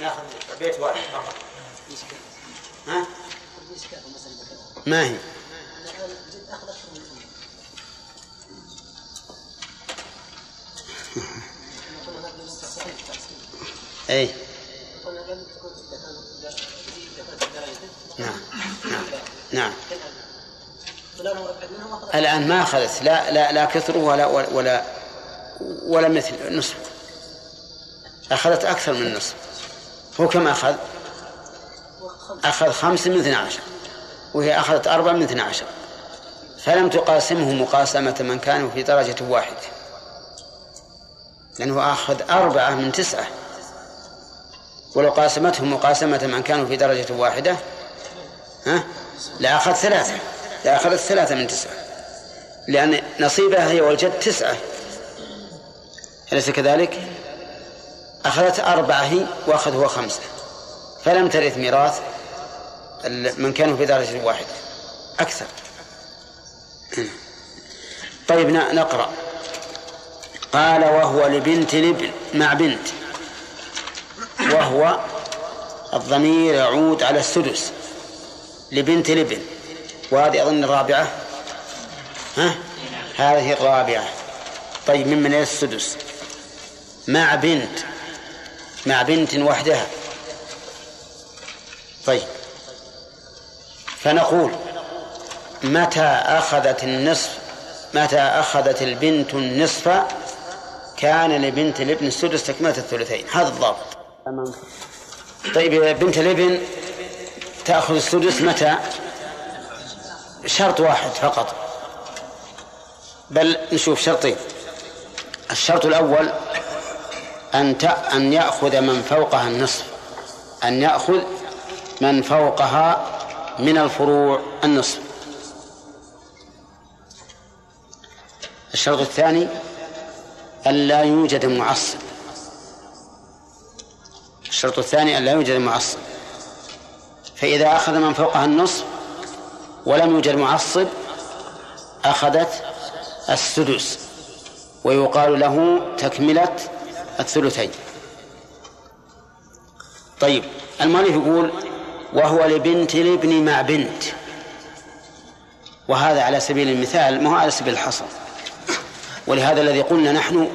ناخذ بيت واحد فقط. ها؟ ما هي؟ أي. نعم. نعم. نعم الآن ما أخذت. لا لا لا كثر ولا ولا ولا مثل نصف. أخذت أكثر من النصف هو كم أخذ؟ أخذ خمس من اثنى عشر وهي أخذت أربع من اثنى عشر. فلم تقاسمه مقاسمة من كانوا في درجة واحدة لأنه أخذ أربعة من تسعة. ولو قاسمته مقاسمة من كانوا في درجة واحدة ها؟ لأخذ ثلاثة. لأخذت ثلاثة من تسعة. لأن نصيبها هي والجد تسعة. أليس كذلك؟ أخذت أربعة هي وأخذ هو خمسة فلم ترث ميراث من كانوا في درجة واحدة أكثر. طيب نقرأ. قال وهو لبنت لبن مع بنت. وهو الضمير يعود على السدس لبنت لبن وهذه أظن الرابعة. ها؟ هذه الرابعة. طيب ممن السدس؟ مع بنت. مع بنت وحدها. طيب. فنقول متى أخذت النصف متى أخذت البنت النصف كان لبنت الابن السدس تكملة الثلثين. هذا الضابط. طيب بنت الابن تأخذ السدس متى؟ شرط واحد فقط. بل نشوف شرطين. الشرط الأول أن أن يأخذ من فوقها النصف أن يأخذ من فوقها من الفروع النصف. الشرط الثاني أن لا يوجد معصب. الشرط الثاني أن لا يوجد معصب. فإذا أخذ من فوقها النصف ولم يوجد معصب أخذت السدس ويقال له تكملة الثلثين. طيب المؤلف يقول وهو لبنت الابن مع بنت. وهذا على سبيل المثال ما هو على سبيل الحصر. ولهذا الذي قلنا نحن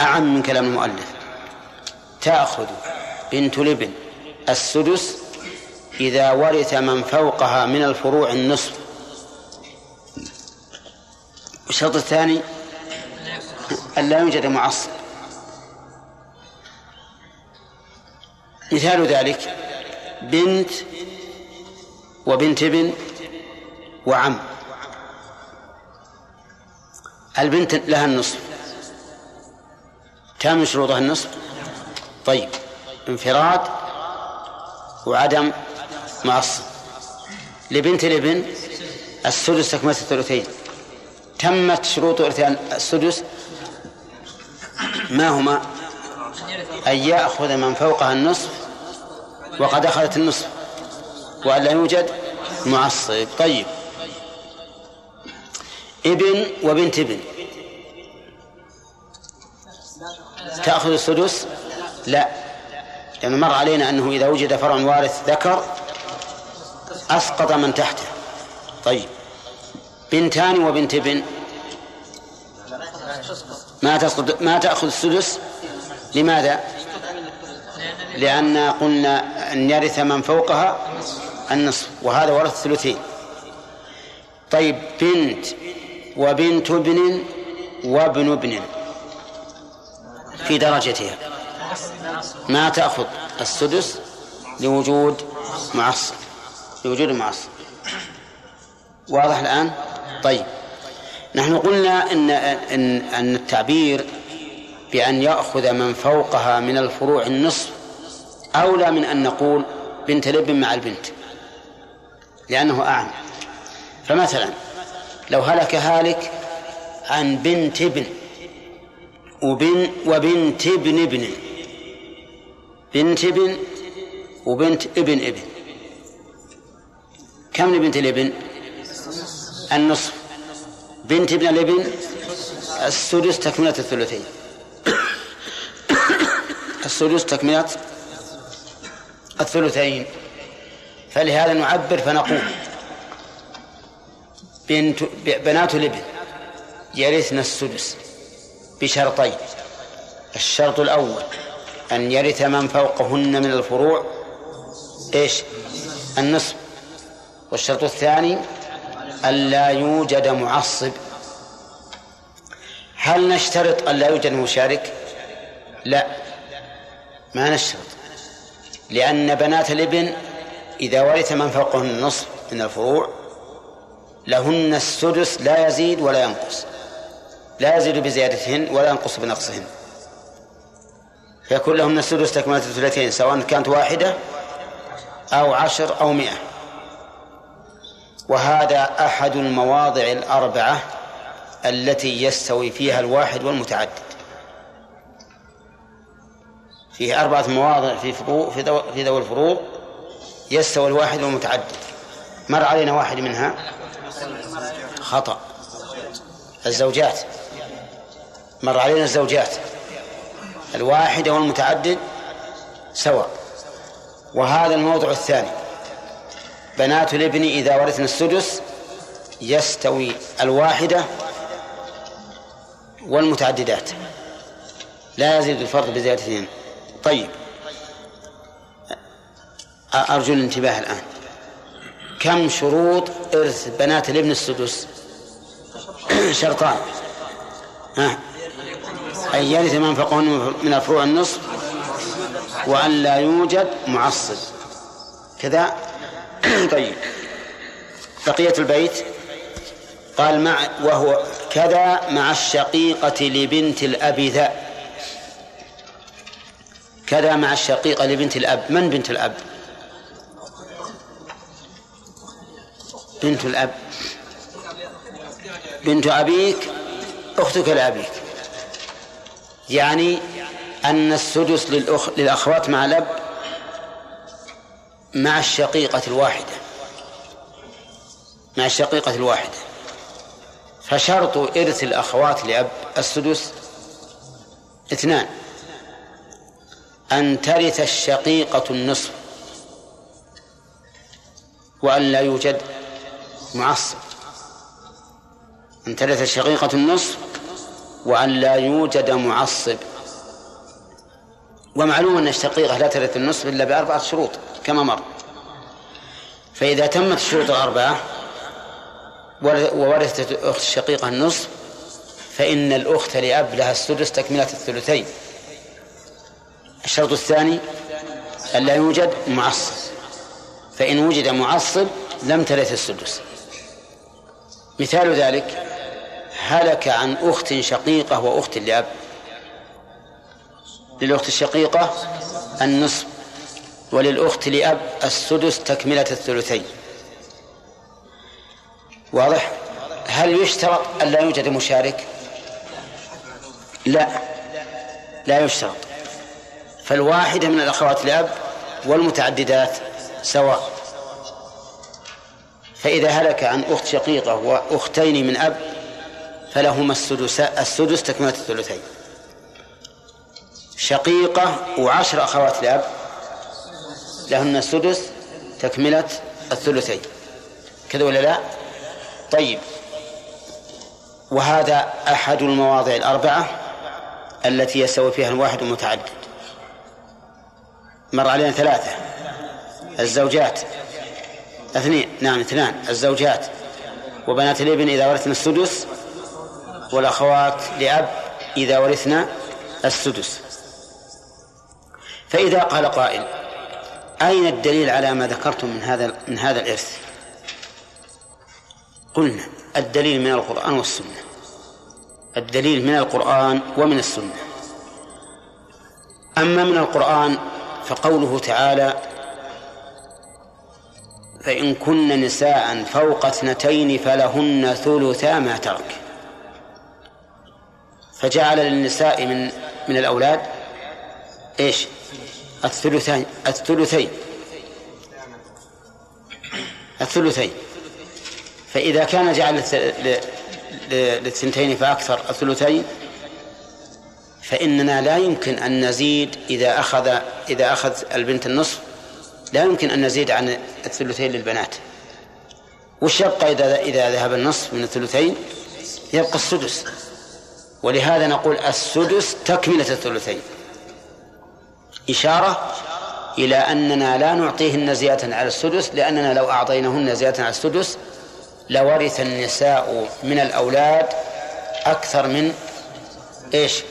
أعم من كلام المؤلف. تأخذ بنت الابن السدس إذا ورث من فوقها من الفروع النصف. والشرط الثاني أن لا يوجد معصب. مثال ذلك بنت وبنت ابن وعم. البنت لها النصف. كم شروطها النصف؟ طيب. انفراد وعدم معصب لبنت الابن السدس تكملة الثلثين. تمت شروط إرث السدس. ما هما؟ أن يأخذ من فوقها النصف وقد أخذت النصف وأن لا يوجد معصب. طيب. ابن وبنت ابن. تأخذ السدس؟ لا. لأنه مر علينا أنه إذا وجد فرع وارث ذكر أسقط من تحته. طيب. بنتان وبنت ابن. ما تسقط ما تأخذ السدس؟ لماذا؟ لأن قلنا أن يرث من فوقها النصف وهذا ورث ثلثين طيب بنت وبنت ابن وابن ابن في درجتها. ما تأخذ؟ السدس لوجود معصب لوجود معصب. واضح الآن؟ طيب. نحن قلنا إن إن أن التعبير بأن يأخذ من فوقها من الفروع النصف أولى من أن نقول بنت الابن مع البنت لأنه أعم فمثلا لو هلك هالك عن بنت ابن وبن وبنت ابن ابن بنت ابن وبنت ابن ابن كم لبنت الابن؟ النصف. بنت ابن الابن السدس تكملة الثلثين. السدس تكملة الثلثين. فلهذا نعبر فنقول بنت بنات الابن يرثن السدس بشرطين. الشرط الأول أن يرث من فوقهن من الفروع إيش؟ النصف. والشرط الثاني ألا يوجد معصب. هل نشترط أن لا يوجد مشارك؟ لا. ما نشترط لأن بنات الإبن إذا ورث من فوقهن النصف من الفروع لهن السدس لا يزيد ولا ينقص. لا يزيد بزيادتهن ولا ينقص بنقصهن. فيكون لهن السدس تكملة الثلثين سواء كانت واحدة أو عشر أو مئة. وهذا أحد المواضع الأربعة التي يستوي فيها الواحد والمتعدد. فيه أربعة مواضع في فروع في ذوي الفروض يستوي الواحد والمتعدد. مر علينا واحد منها؟ خطأ. الزوجات. مر علينا الزوجات. الواحدة والمتعدد سواء. وهذا الموضع الثاني. بنات الابن إذا ورثن السدس يستوي الواحدة والمتعددات. لا يزيد الفرق بزيادتين طيب. أرجو الانتباه الآن. كم شروط إرث بنات الابن السدس؟ شرطان. ها. أن يرث من فوقهن من الفروع النصف وأن لا يوجد معصب. كذا. طيب. بقية البيت. قال مع وهو كذا مع الشقيقة لبنت الأب ذا. كذا مع الشقيقة لبنت الأب. من بنت الأب؟ بنت الأب. بنت أبيك أختك لأبيك. يعني أن السدس للأخ... للأخوات مع الأب مع الشقيقة الواحدة. مع الشقيقة الواحدة. فشرط إرث الأخوات لأب السدس اثنان. أن ترث الشقيقة النصف وأن لا يوجد معصب. أن ترث الشقيقة النصف وأن لا يوجد معصب. ومعلوم أن الشقيقة لا ترث النصف إلا بأربعة شروط كما مر. فإذا تمت الشروط الأربعة وورثت الأخت الشقيقة النصف فإن الأخت لأب لها السدس تكملة الثلثين. الشرط الثاني أن لا يوجد معصب. فإن وجد معصب لم ترث السدس. مثال ذلك هلك عن أخت شقيقة وأخت لأب. للأخت الشقيقة النصف وللأخت لأب السدس تكملة الثلثين. واضح؟ هل يشترط أن لا يوجد مشارك؟ لا لا يشترط. فالواحدة من الأخوات لأب والمتعددات سواء. فإذا هلك عن أخت شقيقة وأختين من أب فلهما السدس السدس تكملة الثلثين. شقيقة وعشر أخوات لأب لهن السدس تكملة الثلثين. كذا ولا لا؟ طيب. وهذا أحد المواضع الأربعة التي يستوي فيها الواحد المتعدد. مر علينا ثلاثة. الزوجات. اثنين. نعم اثنان. الزوجات. وبنات الابن إذا ورثنا السدس والأخوات لأب إذا ورثنا السدس. فإذا قال قائل أين الدليل على ما ذكرتم من هذا من هذا الإرث؟ قلنا الدليل من القرآن والسنة. الدليل من القرآن ومن السنة. أما من القرآن فقوله تعالى فإن كن نساء فوق اثنتين فلهن ثلثا ما ترك. فجعل للنساء من من الأولاد إيش؟ الثلثين الثلثين. الثلثين. فإذا كان جعل للثنتين فأكثر الثلثين فإننا لا يمكن أن نزيد إذا أخذ إذا أخذ البنت النصف. لا يمكن أن نزيد عن الثلثين للبنات. وش يبقى إذا إذا ذهب النصف من الثلثين؟ يبقى السدس. ولهذا نقول السدس تكملة الثلثين. إشارة إلى أننا لا نعطيهن زيادة على السدس لأننا لو أعطيناهن زيادة على السدس لورث النساء من الأولاد أكثر من إيش؟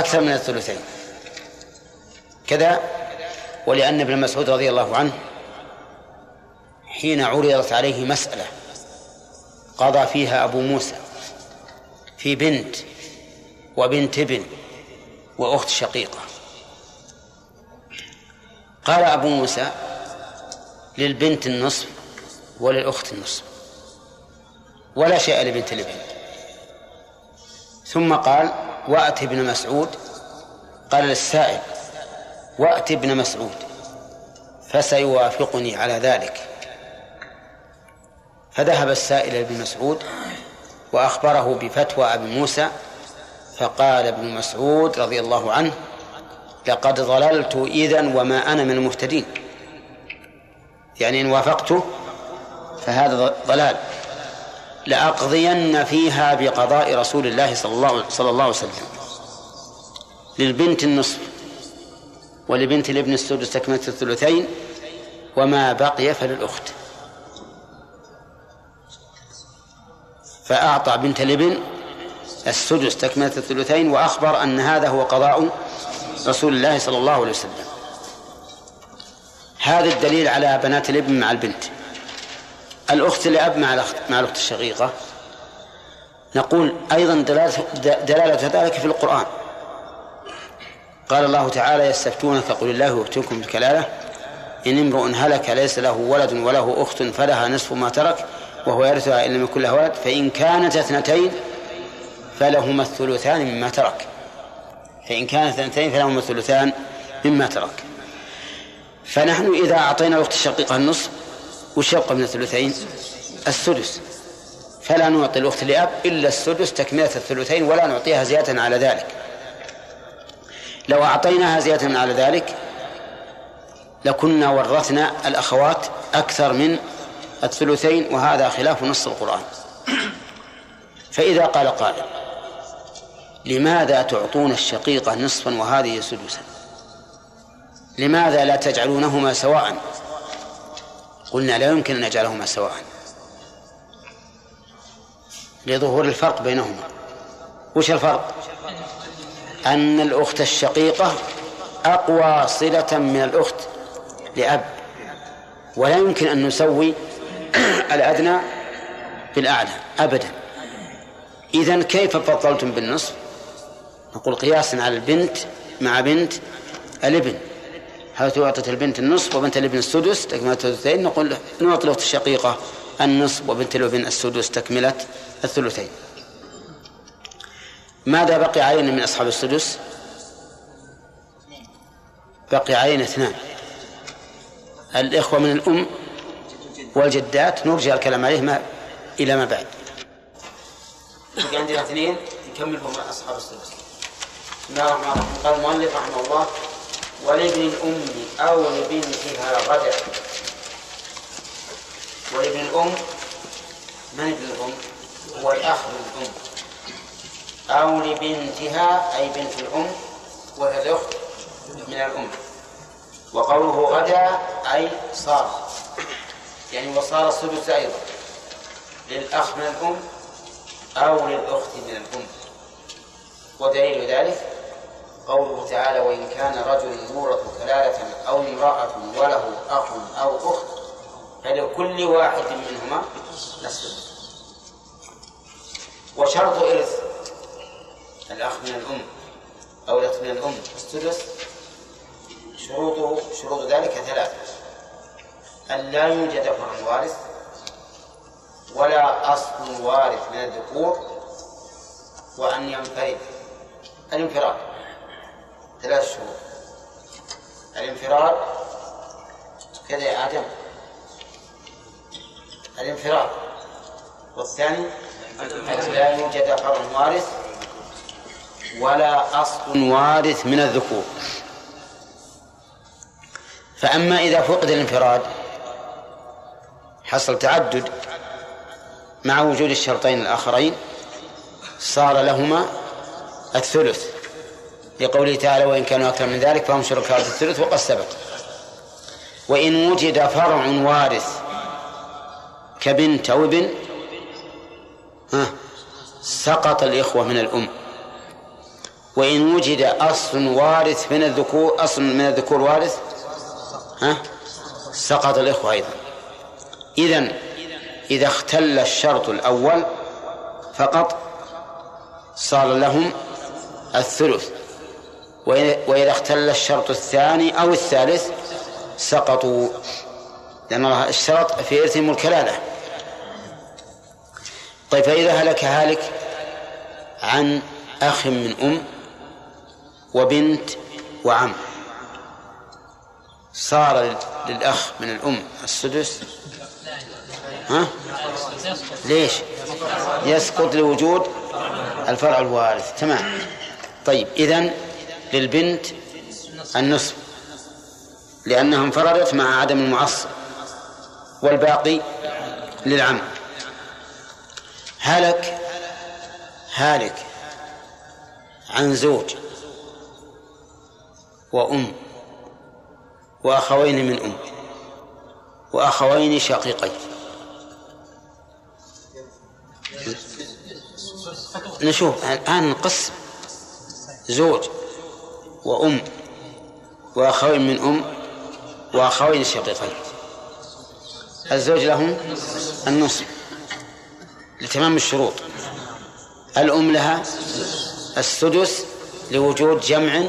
أكثر من الثلثين. كذا ولأن ابن مسعود رضي الله عنه حين عرضت عليه مسألة قضى فيها أبو موسى في بنت وبنت ابن وأخت شقيقة. قال أبو موسى للبنت النصف وللأخت النصف ولا شيء لبنت الابن. ثم قال وأت ابن مسعود؟ قال للسائل وأت ابن مسعود فسيوافقني على ذلك. فذهب السائل ابن مسعود وأخبره بفتوى أبي موسى فقال ابن مسعود رضي الله عنه لقد ضللت إذا وما أنا من المهتدين. يعني إن وافقته فهذا ضلال. لأقضين فيها بقضاء رسول الله صلى الله صلى الله عليه وسلم. للبنت النصف ولبنت الابن السدس تكملة الثلثين وما بقي فللأخت. فأعطى بنت الابن السدس تكملة الثلثين وأخبر أن هذا هو قضاء رسول الله صلى الله عليه وسلم. هذا الدليل على بنات الابن مع البنت. الأخت لأب مع الأخت مع الأخت الشقيقة. نقول أيضا دلالة, دلالة ذلك في القرآن. قال الله تعالى يستفتونك قل الله يفتوكم بالكلالة. إن امرؤ هلك ليس له ولد وله أخت فلها نصف ما ترك وهو يرثها إن لم يكن له ولد فإن كانت اثنتين فلهما الثلثان مما ترك. فإن كانت اثنتين فلهما الثلثان مما ترك. فنحن إذا أعطينا الأخت الشقيقة النصف وش يبقى من الثلثين السدس. فلا نعطي الأخت لأب إلا السدس تكملة الثلثين ولا نعطيها زيادة على ذلك. لو أعطيناها زيادة على ذلك لكنا ورثنا الأخوات أكثر من الثلثين وهذا خلاف نص القرآن. فإذا قال قائل لماذا تعطون الشقيقة نصفا وهذه سدسا؟ لماذا لا تجعلونهما سواء؟ قلنا لا يمكن أن نجعلهما سواء. لظهور الفرق بينهما. وش الفرق؟ أن الأخت الشقيقة أقوى صلة من الأخت لأب. ولا يمكن أن نسوي الأدنى بالأعلى. أبدا. إذا كيف فضلتم بالنصف؟ نقول قياسا على البنت مع بنت الابن. حيث أعطت البنت النصف وبنت الابن السدس تكملة الثلثين. نقول نعطي الأخت الشقيقة النصف وبنت الابن السدس تكملة الثلثين. ماذا بقي علينا من أصحاب السدس؟ بقي علينا اثنان. الإخوة من الأم والجدات نرجع الكلام عليه ما إلى ما بعد. عندنا اثنين نكملهم مع أصحاب السدس. بسم الله الرحمن الرحيم قال المؤلف رحمه الله ولابن الأم أو لبنتها غدا ولابن الأم من ابن الأم؟ هو الأخ للأم أو لبنتها أي بنت الأم وهي الأخت من الأم. وقوله غدا أي صار. يعني وصار السدس أيضا. للأخ من الأم أو للأخت من الأم. ودليل ذلك قوله تعالى وإن كان رجل يورث كلالة أو امرأة وله أخ أو أخت فلكل واحد منهما نصف. وشرط إرث الأخ من الأم أو الأخت من الأم السدس شروطه شروط ذلك ثلاثة. أن لا يوجد فرع وارث ولا أصل وارث من الذكور وأن ينفرد. الانفراد. ثلاث شهور. الانفراد كذا يا آدم. الانفراد. والثاني أن لا يوجد فرع وارث ولا أصل وارث من الذكور. فأما إذا فقد الانفراد حصل تعدد مع وجود الشرطين الآخرين صار لهما الثلث. لقوله تعالى وإن كانوا أكثر من ذلك فهم شركاء في الثلث وقد سبق. وإن وجد فرع وارث كبنت أو ابن ها سقط الإخوة من الأم. وإن وجد أصل وارث من الذكور أصل من الذكور وارث ها سقط الإخوة أيضا. إذن إذا اختل الشرط الأول فقط صار لهم الثلث. وإذا اختل الشرط الثاني أو الثالث سقطوا لأن الله اشترط في إرثهم الكلالة طيب فإذا هلك هالك عن أخ من أم وبنت وعم صار للأخ من الأم السدس ها؟ ليش؟ يسقط لوجود الفرع الوارث تمام طيب إذن للبنت النصف لأنها انفردت مع عدم المعصب والباقي للعم. هلك هالك عن زوج وأم وأخوين من أم وأخوين شقيقين. نشوف الآن نقسم زوج. وأم وأخوين من أم وأخوين شقيقين. الزوج لهم النصف لتمام الشروط. الأم لها السدس لوجود جمع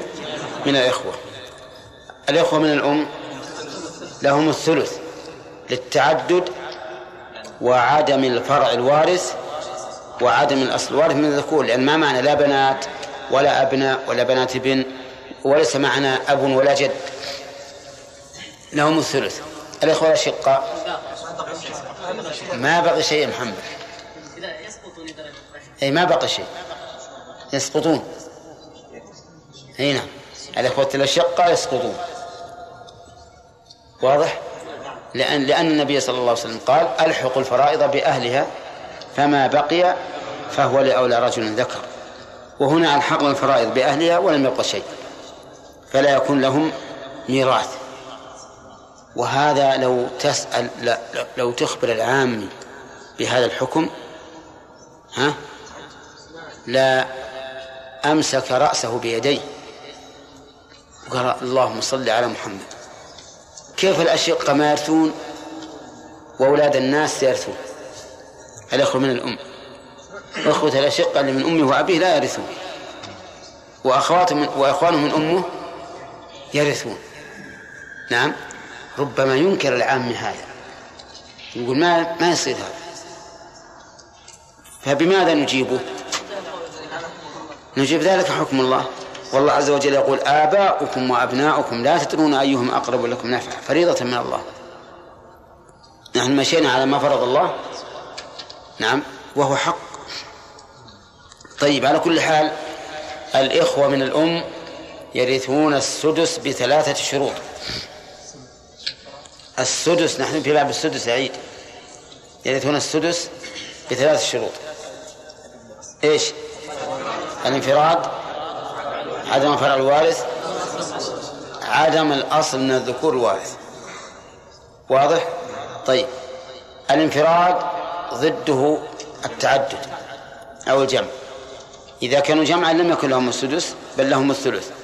من الإخوة. الإخوة من الأم لهم الثلث للتعدد وعدم الفرع الوارث وعدم الأصل الوارث من الذكور لأن ما معنى لا بنات ولا أبناء ولا بنات ابن وليس معنا أب ولا جد. لهم الثلث. الإخوة الأشقاء. ما بقي شيء يا محمد. أي ما بقي شيء. يسقطون. أي نعم. الإخوة الأشقاء يسقطون. واضح؟ لأن لأن النبي صلى الله عليه وسلم قال ألحق الفرائض بأهلها فما بقي فهو لأولى رجل ذكر. وهنا ألحقنا الفرائض بأهلها ولم يبق شيء. فلا يكون لهم ميراث. وهذا لو تسأل لو تخبر العام بهذا الحكم ها لا أمسك رأسه بيديه. وقال اللهم صل على محمد. كيف الأشقة ما يرثون وأولاد الناس يرثون؟ الأخوة من الأم؟ أخوة الأشقة اللي من أمه وأبيه لا يرثون. وأخواته من وإخوانه من أمه يرثون. نعم. ربما ينكر العام هذا. يقول ما ما يصير هذا. فبماذا نجيبه؟ نجيب ذلك حكم الله. والله عز وجل يقول آباؤكم وأبناؤكم لا تدرون أيهم أقرب لكم نفعا فريضة من الله. نحن مشينا على ما فرض الله. نعم. وهو حق. طيب على كل حال الإخوة من الأم يرثون السدس بثلاثة شروط. السدس نحن في باب السدس عيد. يرثون السدس بثلاث شروط. إيش؟ الانفراد عدم فرع الوارث عدم الأصل من الذكور الوارث. واضح؟ طيب. الانفراد ضده التعدد أو الجمع. إذا كانوا جمعا لم يكن لهم السدس بل لهم الثلث.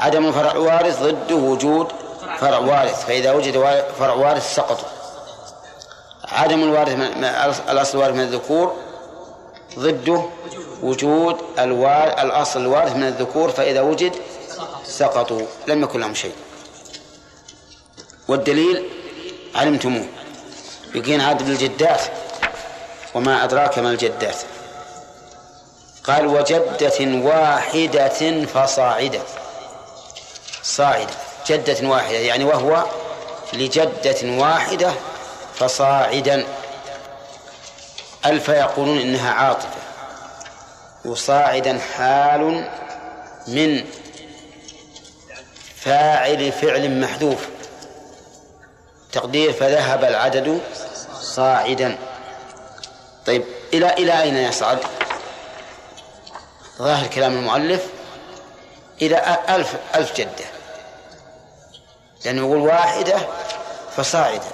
عدم فرع وارث ضده وجود فرع وارث فإذا وجد فرع وارث سقطوا. عدم الوارث من الأصل الوارث من الذكور ضده وجود الوار... الأصل الوارث من الذكور فإذا وجد سقطوا. لم يكن لهم شيء. والدليل علمتموه. يقين عدد الجدات. وما أدراك ما الجدات. قال وجدة واحدة فصاعدة. صاعدة جدة واحدة يعني وهو لجدة واحدة فصاعدا. ألف يقولون إنها عاطفة وصاعدا حال من فاعل فعل محذوف. تقدير فذهب العدد صاعدا. طيب إلى إلى أين يصعد؟ ظاهر كلام المؤلف. إلى ألف ألف جدة. لأنه يقول واحدة فصاعدة.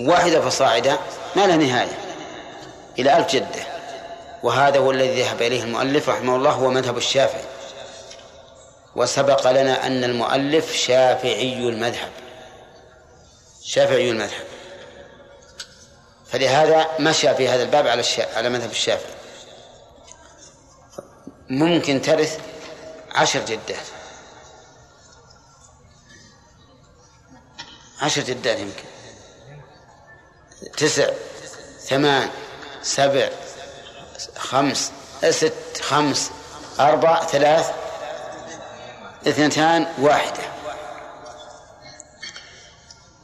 واحدة فصاعدة ما له نهاية. إلى ألف جدة. وهذا هو الذي ذهب إليه المؤلف رحمه الله هو مذهب الشافعي. وسبق لنا أن المؤلف شافعي المذهب. شافعي المذهب. فلهذا مشى في هذا الباب على على مذهب الشافعي. ممكن ترث عشر جدات. عشر جدات يمكن. تسع ثمان سبع خمس ست خمس أربع ثلاث اثنتان واحدة.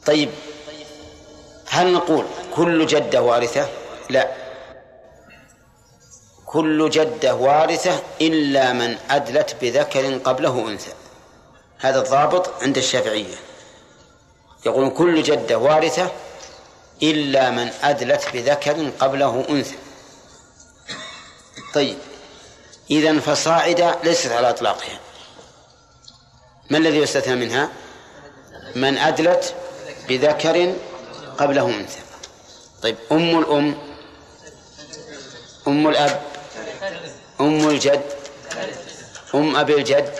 طيب هل نقول كل جدة وارثة؟ لا. كل جدة وارثة إلا من أدلت بذكر قبله أنثى. هذا الضابط عند الشافعية. يقول كل جدة وارثة إلا من أدلت بذكر قبله أنثى. طيب إذا فصاعدة ليست على إطلاقها. ما الذي يستثنى منها؟ من أدلت بذكر قبله أنثى. طيب أم الأم؟ أم الأب؟ أم الجد أم أبي الجد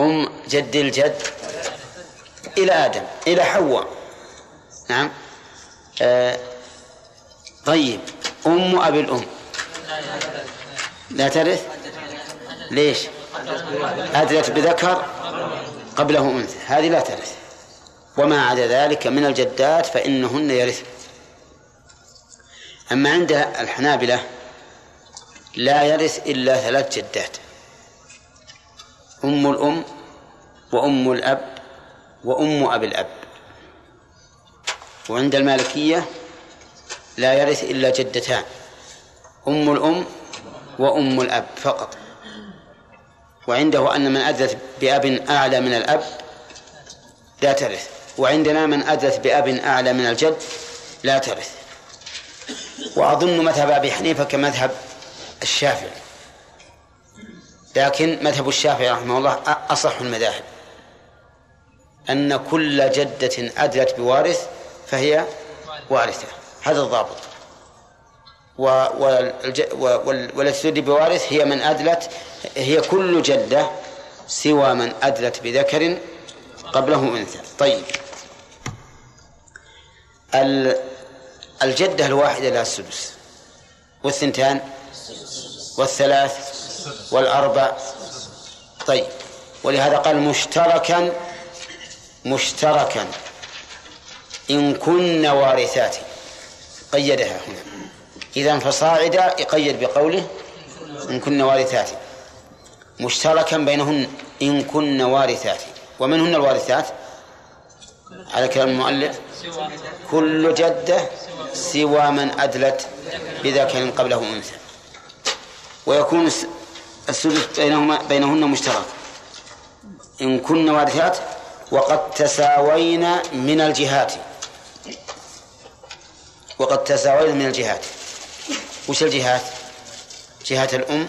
أم جد الجد إلى آدم إلى حواء. نعم. آه طيب أم أبي الأم. لا ترث. ليش؟ أدلت بذكر قبله أنثى. هذه لا ترث. وما عدا ذلك من الجدات فإنهن يرثن. أما عند الحنابلة لا يرث إلا ثلاث جدات أم الأم وأم الأب وأم أبي الأب. وعند المالكية لا يرث إلا جدتان أم الأم وأم الأب فقط. وعنده أن من أدلت بأب أعلى من الأب لا ترث. وعندنا من أدلت بأب أعلى من الجد لا ترث. وأظن مذهب أبي حنيفة كمذهب الشافعي. لكن مذهب الشافعي رحمه الله أصح المذاهب. أن كل جدة أدلت بوارث فهي وارثة. هذا الضابط. والتي بوارث هي من أدلت هي كل جدة سوى من أدلت بذكر قبله أنثى. طيب. الجدة الواحدة لها السدس. والثنتان والثلاث والأربع. طيب. ولهذا قال مشتركا مشتركا. إن كن وارثات. قيدها هنا. إذا فصاعدا يقيد بقوله إن كن وارثات. مشتركا بينهن إن كن وارثات. ومن هن الوارثات؟ على كلام المؤلف. كل جدة سوى من أدلت بذكر قبله أنثى. ويكون السدس بينهما بينهن مشترك. إن كن وارثات وقد تساوينا من الجهات. وقد تساوينا من الجهات. وش الجهات؟ جهة الأم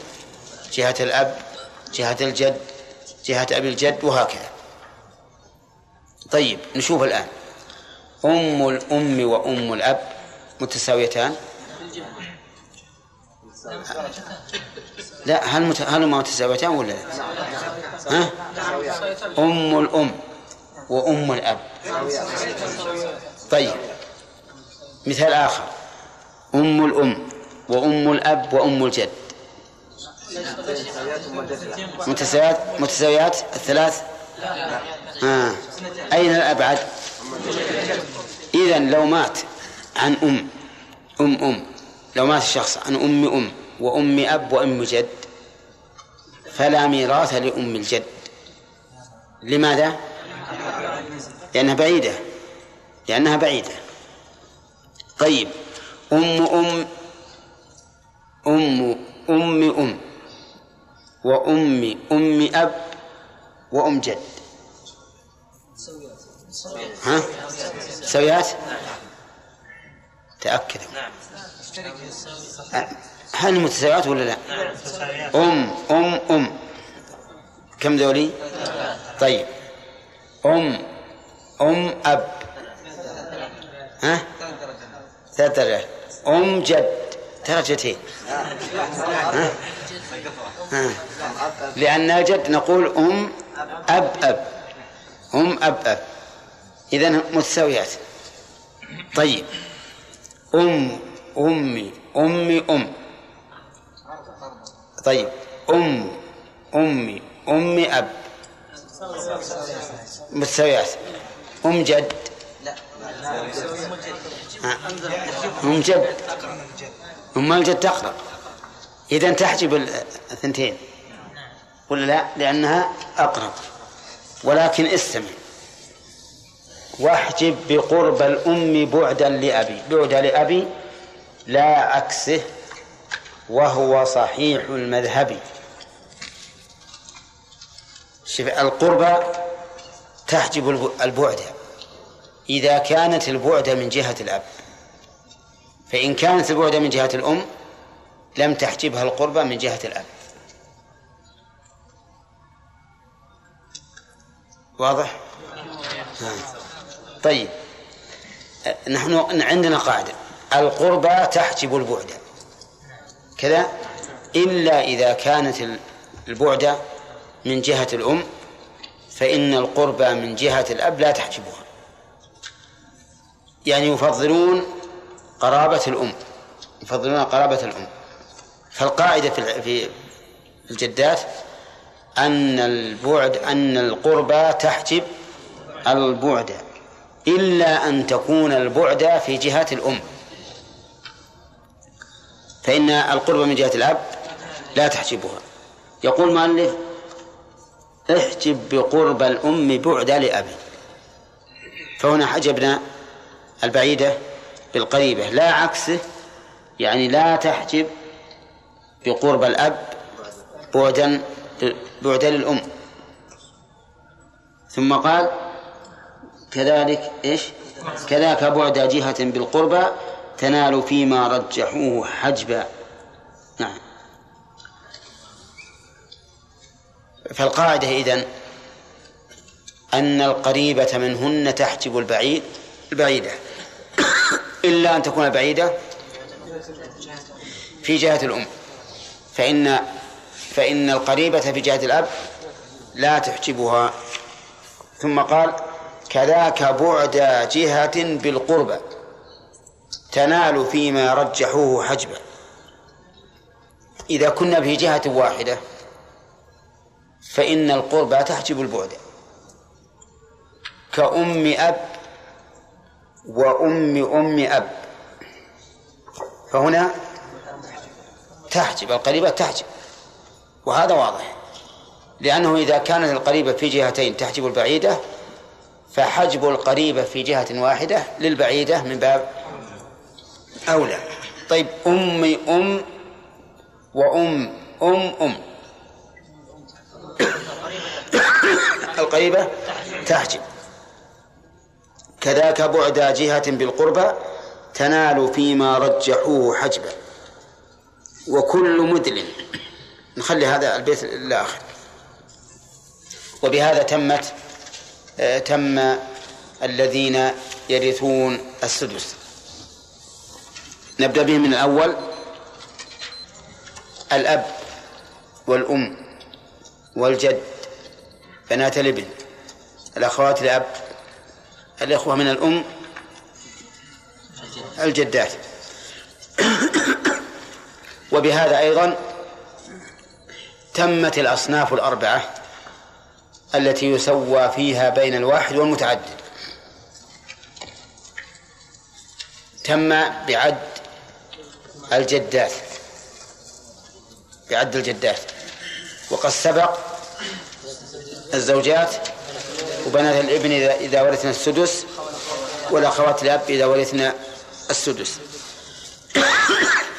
جهة الأب جهة الجد جهة أبي الجد وهكذا. طيب نشوف الآن. أم الأم وأم الأب متساويتان. لا هل مت... هل ما متساويتان ولا لا؟ ها؟ أم الأم وأم الأب. طيب مثال آخر. أم الأم وأم الأب وأم الجد. متساويات متساويات الثلاث؟ آه. أين الأبعد؟ إذا لو مات عن أم أم أم. لو مات الشخص عن أم أم. وأم أب وأم جد فلا ميراث لأم الجد. لماذا؟ لأنها بعيدة لأنها بعيدة. طيب أم أم أم أم أم وأم أم أب وأم جد. ها؟ سويات؟ تأكد هل متساويات ولا لا؟ أم أم أم. كم ذولي طيب. أم أم أب. ها؟ ثلاث درجات. أم جد. درجتين؟ لأن جد نقول أم أب أب. أم أب أب. إذا متساويات. طيب. أم أمي. أمي أم. طيب أم أمي أمي أب. متساويات أم جد. أم جد. أم الجد تقرب إذا تحجب الثنتين. ولا لا لأنها أقرب. ولكن استمع. واحجب بقرب الأم بعدا لأبي. بعد لأبي لا عكسه وهو صحيح المذهب. شوف القربى تحجب البعد. إذا كانت البعد من جهة الأب فإن كانت البعد من جهة الأم لم تحجبها القربى من جهة الأب. واضح؟ طيب. نحن عندنا قاعدة. القربى تحجب البعد. كذا إلا إذا كانت البعد من جهة الأم فإن القربى من جهة الأب لا تحجبها. يعني يفضلون قرابة الأم يفضلون قرابة الأم. فالقاعدة في الجدات أن البعد أن القربى تحجب البعد إلا أن تكون البعد في جهة الأم. فإن القرب من جهة الأب لا تحجبها. يقول مؤلف احجب بقرب الأم بعد لأبي. فهنا حجبنا البعيدة بالقريبة. لا عكسه يعني لا تحجب بقرب الأب بعدا بعدا للأم. ثم قال كذلك إيش؟ كذاك بعد جهة بالقربى تنال فيما رجحوه حجبا. نعم. فالقاعدة إذن أن القريبة منهن تحجب البعيد البعيدة. إلا أن تكون البعيدة في جهة الأم. فإن فإن القريبة في جهة الأب لا تحجبها. ثم قال كذاك بعد جهة بالقربى تنال فيما رجحوه حجبا. إذا كنا في جهة واحدة فإن القربى تحجب البعد. كأم أب وأم أم أب. فهنا تحجب القريبة تحجب. وهذا واضح. لأنه إذا كانت القريبة في جهتين تحجب البعيدة فحجب القريبة في جهة واحدة للبعيدة من باب أولى طيب أمي أم وأم أم أم القريبة تحجب كذاك بعد جهة بالقربى تنال فيما رجحوه حجبا. وكل مدل. نخلي هذا البيت الآخر وبهذا تمت آه، تم الذين يرثون السدس. نبدأ به من الأول. الأب والأم والجد بنات الابن الأخوات الأب الإخوة من الأم الجدات. وبهذا أيضا تمت الأصناف الأربعة التي يسوى فيها بين الواحد والمتعدد. تم بعد الجدات بعد الجدات وقد سبق الزوجات وبنات الابن إذا ورثنا السدس والأخوات الأب إذا ورثنا السدس.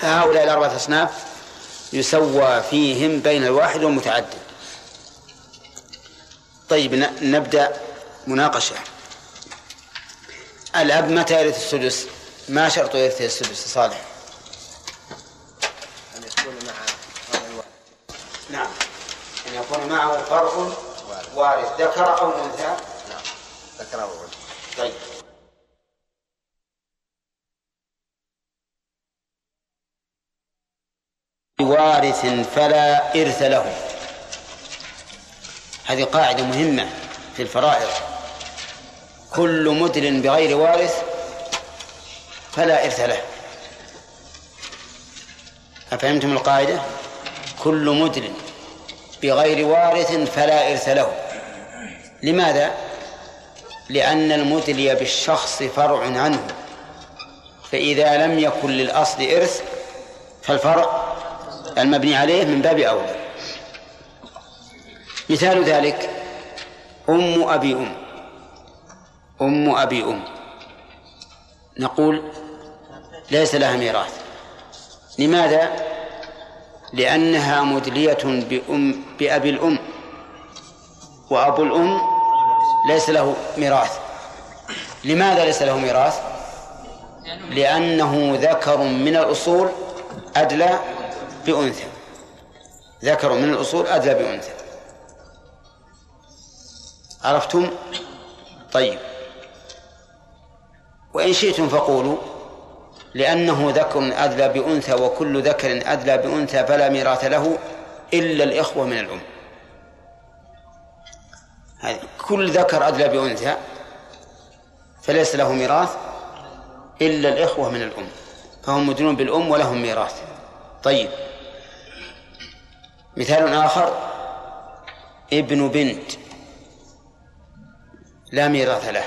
هؤلاء الأربعة أصناف يسوى فيهم بين الواحد والمتعدد طيب نبدأ مناقشة. الأب متى يرث السدس؟ ما شرط يرث السدس صالح؟ أن يكون مع نعم معه فرع وارث. ذكر أو أنثى؟ نعم. ذكر أو أنثى. طيب. وارث فلا إرث له. هذه قاعدة مهمة في الفرائض. كل مدل بغير وارث فلا إرث له. أفهمتم القاعدة؟ كل مدل بغير وارث فلا إرث له. لماذا؟ لأن المدلي بالشخص فرع عنه. فإذا لم يكن للأصل إرث فالفرع المبني عليه من باب أولى. مثال ذلك أم أبي أم. أم أبي أم. نقول ليس لها ميراث. لماذا؟ لأنها مدلية بأم بأبي الأم. وأبو الأم ليس له ميراث. لماذا ليس له ميراث؟ لأنه ذكر من الأصول أدلى بأنثى. ذكر من الأصول أدلى بأنثى. عرفتم؟ طيب. وإن شئتم فقولوا. لأنه ذكر أدلى بأنثى وكل ذكر أدلى بأنثى فلا ميراث له إلا الإخوة من الأم. كل ذكر أدلى بأنثى فليس له ميراث إلا الإخوة من الأم. فهم مدنون بالأم ولهم ميراث. طيب. مثال آخر. ابن بنت لا ميراث له.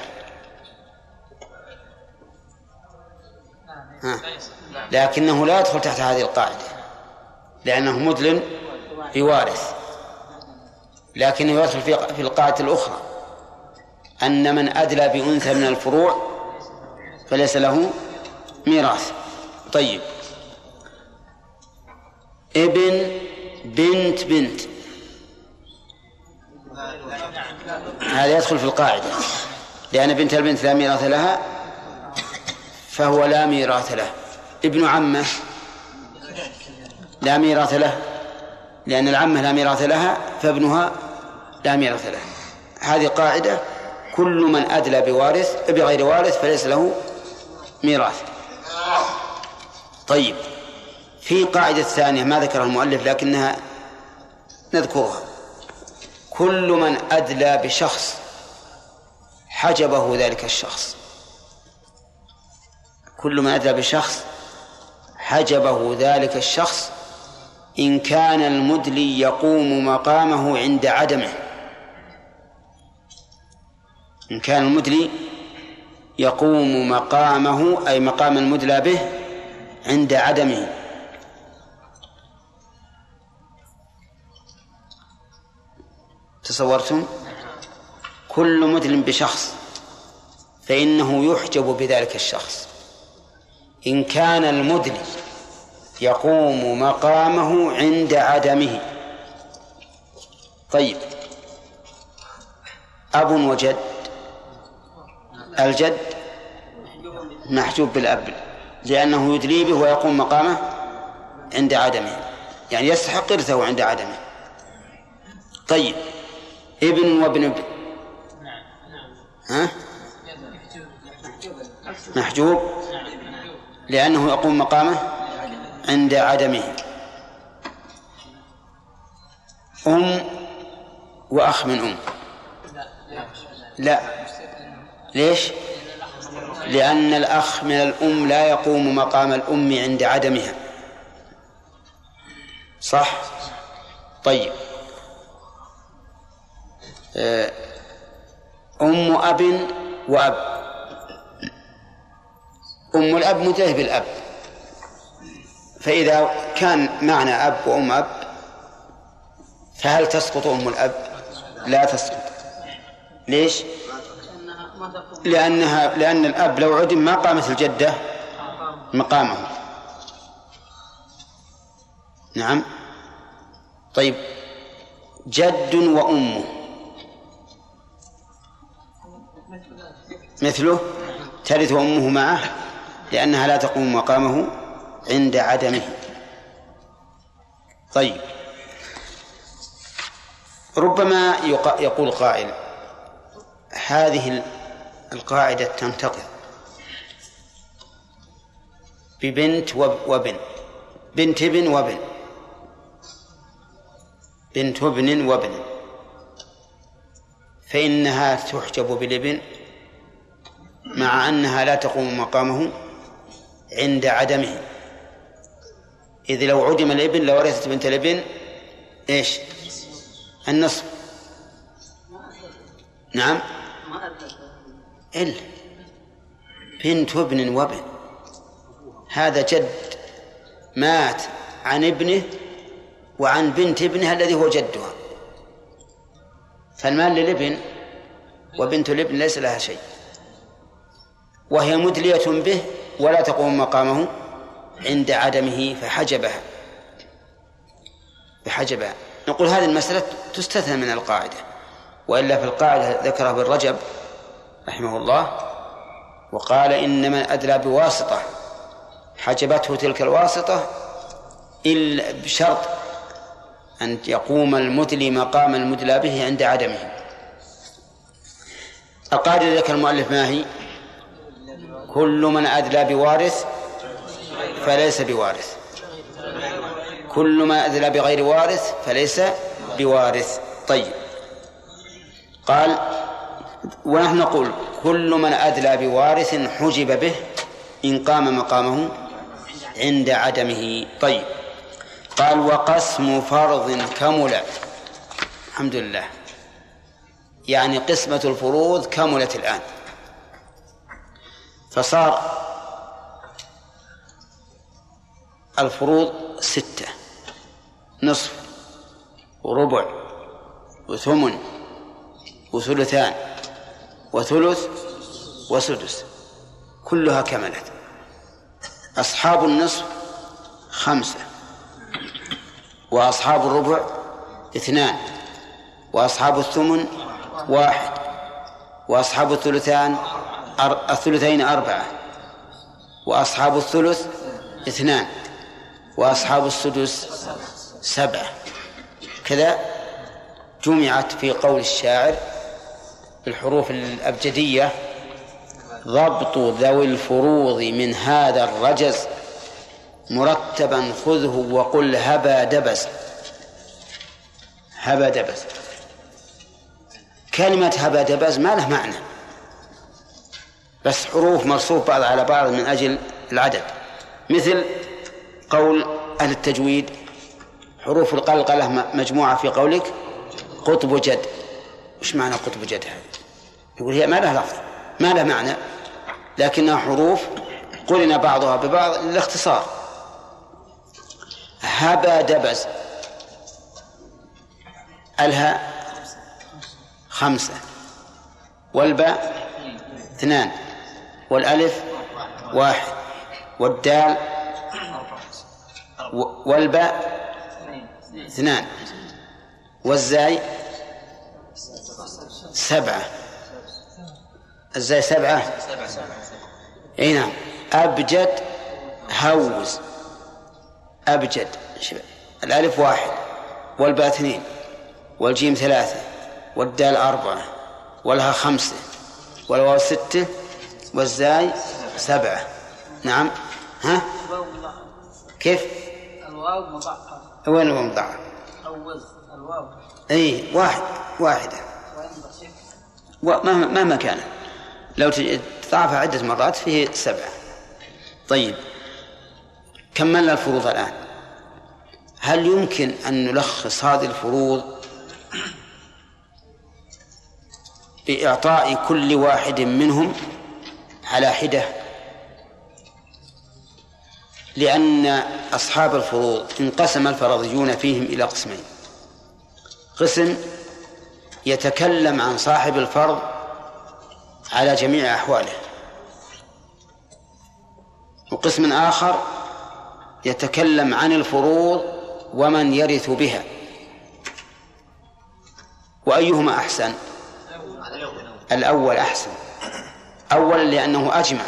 ها. لكنه لا يدخل تحت هذه القاعدة لأنه مدلن بوارث لكنه يدخل في في القاعدة الأخرى. أن من أدلى بأنثى من الفروع فليس له ميراث. طيب. ابن بنت بنت. هذا يدخل في القاعدة لأن بنت البنت لا ميراث لها. فهو لا ميراث له. ابن عمه لا ميراث له. لأن العمة لا ميراث لها فابنها لا ميراث له. هذه قاعدة كل من أدلى بوارث بغير وارث فليس له ميراث. طيب في قاعدة ثانية ما ذكرها المؤلف لكنها نذكرها. كل من أدلى بشخص حجبه ذلك الشخص. كل من أدلى بشخص حجبه ذلك الشخص إن كان المدلي يقوم مقامه عند عدمه. إن كان المدلي يقوم مقامه أي مقام المدلى به عند عدمه. تصورتم؟ كل مدل بشخص فإنه يحجب بذلك الشخص. إن كان المدلي يقوم مقامه عند عدمه. طيب. أب وجد. الجد محجوب بالأب لأنه يدلي به ويقوم مقامه عند عدمه. يعني يستحق إرثه عند عدمه. طيب. ابن وابن ابن. ها؟ محجوب. لأنه يقوم مقامه عند عدمه. أم وأخ من أم. لا. ليش؟ لأن الأخ من الأم لا يقوم مقام الأم عند عدمها. صح؟ طيب. آه، أم أب وأب. أم الأب متجه بالأب. فإذا كان معنى أب وأم أب فهل تسقط أم الأب؟ لا تسقط. ليش؟ لأنها لأن الأب لو عدم ما قامت الجدة مقامه. نعم. طيب. جد وأمه مثله ترث أمه معه. لأنها لا تقوم مقامه عند عدمه. طيب. ربما يقول قائل هذه القاعدة تنتقض ببنت وابن بنت ابن وابن بنت ابن وابن فإنها تحجب بالابن مع أنها لا تقوم مقامه عند عدمه. إذ لو عدم الإبن لورثت بنت الإبن إيش؟ النصف. نعم. إلا بنت ابن وابن. هذا جد مات عن ابنه وعن بنت ابنها الذي هو جدها. فالمال للإبن وبنت الإبن ليس لها شيء. وهي مدلية به ولا تقوم مقامه عند عدمه فحجبها. فحجبها. نقول هذه المسألة تستثنى من القاعدة وإلا في القاعدة ذكرها ابن رجب رحمه الله وقال إن من أدلى بواسطة حجبته تلك الواسطة إلا بشرط أن يقوم المدلي مقام المدلى به عند عدمه. القاعدة ذكر المؤلف ما هي؟ كل من أدلى بوارث فليس بوارث. كل ما أدلى بغير وارث فليس بوارث. طيب. قال ونحن نقول كل من أدلى بوارث حجب به إن قام مقامه عند عدمه. طيب. قال وقسم فرض كمل. الحمد لله. يعني قسمة الفروض كملت الآن. فصار الفروض ستة. نصف وربع وثمن وثلثان وثلث وسدس. كلها كملت. أصحاب النصف خمسة. وأصحاب الربع اثنان. وأصحاب الثمن واحد. وأصحاب الثلثان الثلثين أربعة. وأصحاب الثلث اثنان. وأصحاب السدس سبعة. كذا جمعت في قول الشاعر الحروف الأبجدية ضبط ذوي الفروض من هذا الرجز. مرتبا خذه وقل هبا دبز هبا دبز كلمة هبا دبز ما له معنى. بس حروف مرصوف بعض على بعض من أجل العدد. مثل قول أهل التجويد حروف القلقلة مجموعة في قولك قطب جد. وش معنى قطب جد هذا يقول هي ما لها لفظ ما لها معنى لكنها حروف قرن بعضها ببعض للاختصار. هبا دبز. الهاء خمسة. والباء اثنان. والألف واحد والدال والباء اثنان والزاي سبعة الزاي سبعة اي نعم. أبجد هوز. أبجد. الألف واحد والباء اثنين والجيم ثلاثة والدال أربعة والها خمسة والواو ستة والزاي سبعة. نعم. ها؟ كيف؟ الواو مضاعفة وين الواو مضاعف؟ الواو. إي واحد واحدة. مهما مهما كان لو تضاعف عدة مرات فيه سبعة. طيب. كملنا الفروض الآن. هل يمكن أن نلخص هذه الفروض؟ بإعطاء كل واحد منهم على حدة. لأن أصحاب الفروض انقسم الفرضيون فيهم إلى قسمين. قسم يتكلم عن صاحب الفرض على جميع أحواله. وقسم آخر يتكلم عن الفروض ومن يرث بها. وأيهما أحسن؟ الأول أحسن. أولا لأنه أجمع.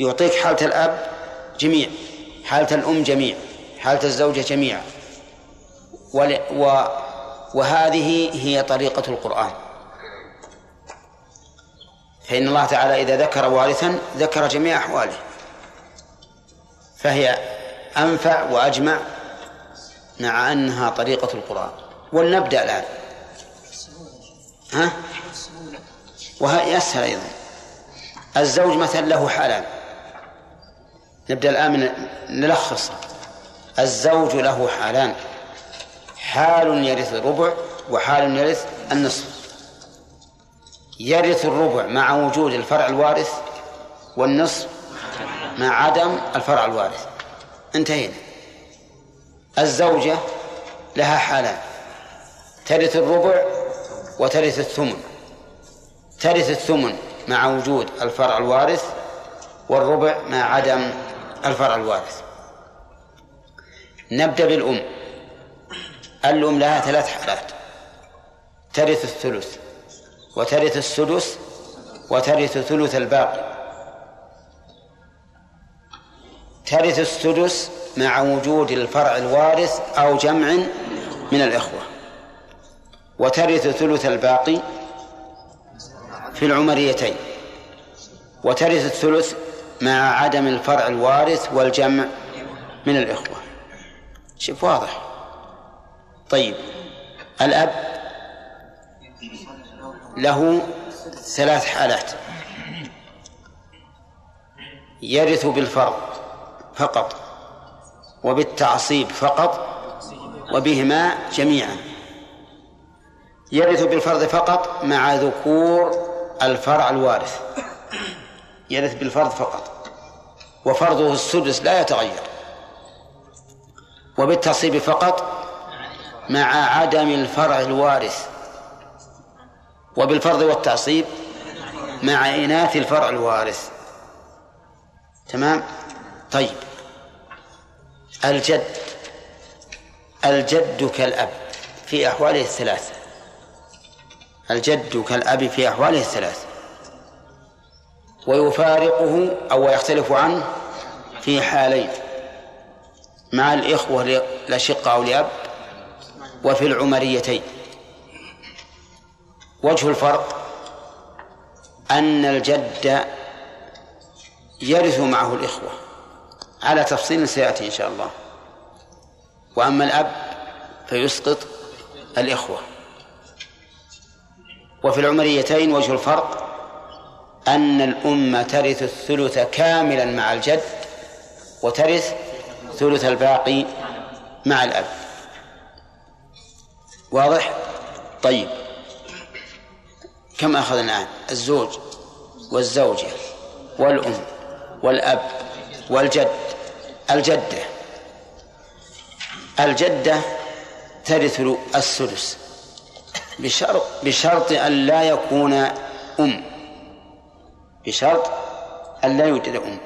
يعطيك حالة الأب جميع حالة الأم جميع حالة الزوجة جميعا و وهذه هي طريقة القرآن. فإن الله تعالى إذا ذكر وارثا ذكر جميع أحواله. فهي أنفع وأجمع مع أنها طريقة القرآن. ولنبدأ الآن. ها؟ وهي أسهل أيضا. الزوج مثلا له حالان نبدأ الآن نلخص. الزوج له حالان حال يرث الربع وحال يرث النصف. يرث الربع مع وجود الفرع الوارث والنصف مع عدم الفرع الوارث. انتهينا. الزوجة لها حالان ترث الربع وترث الثمن. ترث الثمن مع وجود الفرع الوارث والربع مع عدم الفرع الوارث. نبدأ بالأم. الأم لها ثلاث حالات. ترث الثلث وترث السدس وترث ثلث الباقي. ترث السدس مع وجود الفرع الوارث أو جمع من الإخوة. وترث ثلث الباقي في العمريتين وترث الثلث مع عدم الفرع الوارث والجمع من الإخوة. شوف واضح. طيب الأب له ثلاث حالات. يرث بالفرض فقط وبالتعصيب فقط وبهما جميعا. يرث بالفرض فقط مع ذكور الفرع الوارث. يرث بالفرض فقط. وفرضه السدس لا يتغير. وبالتصيب فقط مع عدم الفرع الوارث. وبالفرض والتعصيب مع إناث الفرع الوارث. تمام؟ طيب. الجد. الجد كالأب في أحواله الثلاث. الجد كالأب في أحواله الثلاث. ويفارقه أو يختلف عنه في حالين مع الإخوة الأشقة أو لأب وفي العمريتين. وجه الفرق أن الجد يرث معه الإخوة. على تفصيل سيأتي إن شاء الله. وأما الأب فيسقط الإخوة. وفي العمريتين وجه الفرق أن الأم ترث الثلث كاملا مع الجد وترث ثلث الباقي مع الأب. واضح؟ طيب. كم أخذنا الآن؟ الزوج والزوجة والأم والأب والجد. الجدة. الجدة ترث السدس بشرط بشرط أن لا يكون أم. بشرط أن لا يوجد أم.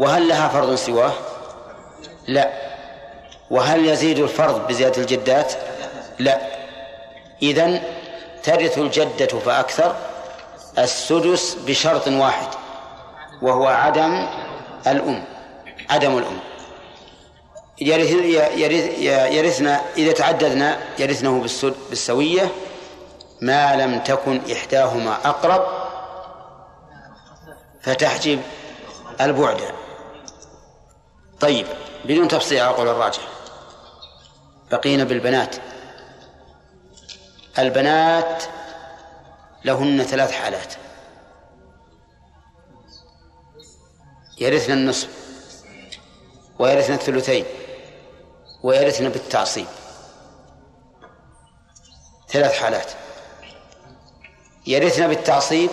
وهل لها فرض سواه؟ لا. وهل يزيد الفرض بزيادة الجدات؟ لا. إذن ترث الجدة فأكثر السدس بشرط واحد وهو عدم الأم عدم الأم. يرث يرثنا إذا تعددنا يرثنه بالسوية ما لم تكن إحداهما أقرب فتحجب البعد. طيب بدون تفصيل على قول الراجح بقينا بالبنات. البنات لهن ثلاث حالات. يرثن النصف ويرثن الثلثين. ويرثن بالتعصيب. ثلاث حالات. يرثن بالتعصيب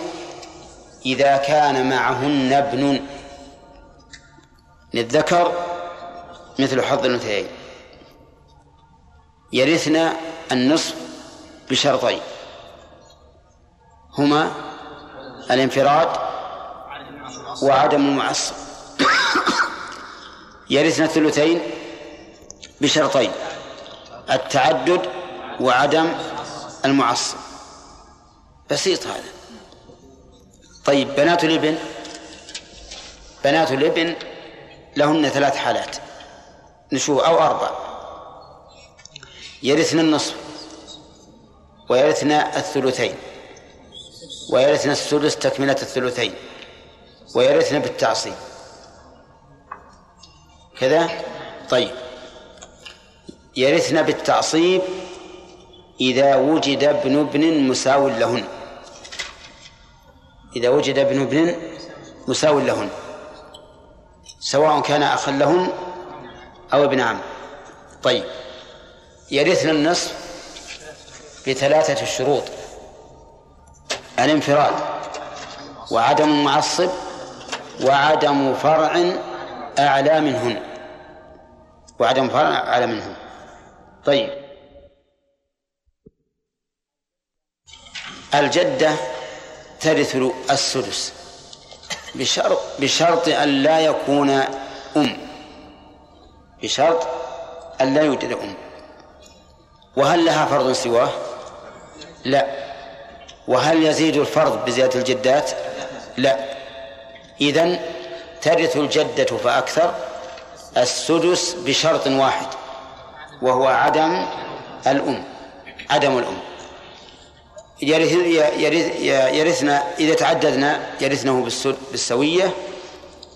إذا كان معهن ابن للذكر مثل حظ الأنثيين. يرثن النصف بشرطين. هما الانفراد وعدم المعصب. يرثن الثلثين بشرطين التعدد وعدم المعصب. بسيط هذا. طيب بنات الإبن؟ بنات الإبن لهن ثلاث حالات نشوف أو أربع. يرثن النصف ويرثن الثلثين ويرثن السدس تكملة الثلثين ويرثن بالتعصيب. كذا؟ طيب. يرثن بالتعصيب إذا وجد ابن ابن مساو لهن. إذا وجد ابن ابن مساو لهن. سواء كان أخا لهن أو ابن عم. طيب. يرثن النصف بثلاثة شروط. الانفراد وعدم معصب وعدم فرع أعلى منهن. وعدم فرع أعلى منهن. طيب. الجدة ترث السدس بشرط بشرط أن لا يكون أم. بشرط أن لا يوجد أم. وهل لها فرض سواه؟ لا. وهل يزيد الفرض بزيادة الجدات؟ لا. إذن ترث الجدة فأكثر السدس بشرط واحد. وهو عدم الأم عدم الأم. يرث يرثنا إذا تعددنا يرثنه بالسوية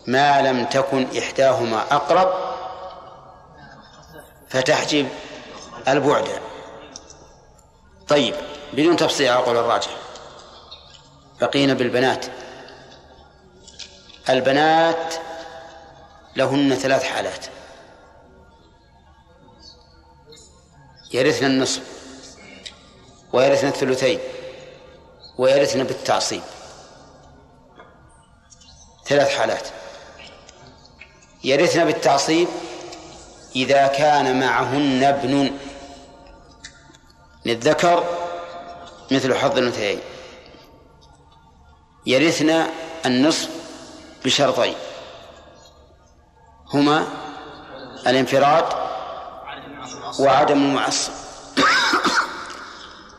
ما لم تكن إحداهما أقرب فتحجب البعد. طيب بدون تفصيل على قول الراجح. بقينا بالبنات. البنات لهن ثلاث حالات. يرثن النصف ويرثن الثلثين ويرثن بالتعصيب. ثلاث حالات. يرثن بالتعصيب إذا كان معهن ابن للذكر مثل حظ الأنثيين. يرثن النصف بشرطين. هما الانفراد وعدم المعصب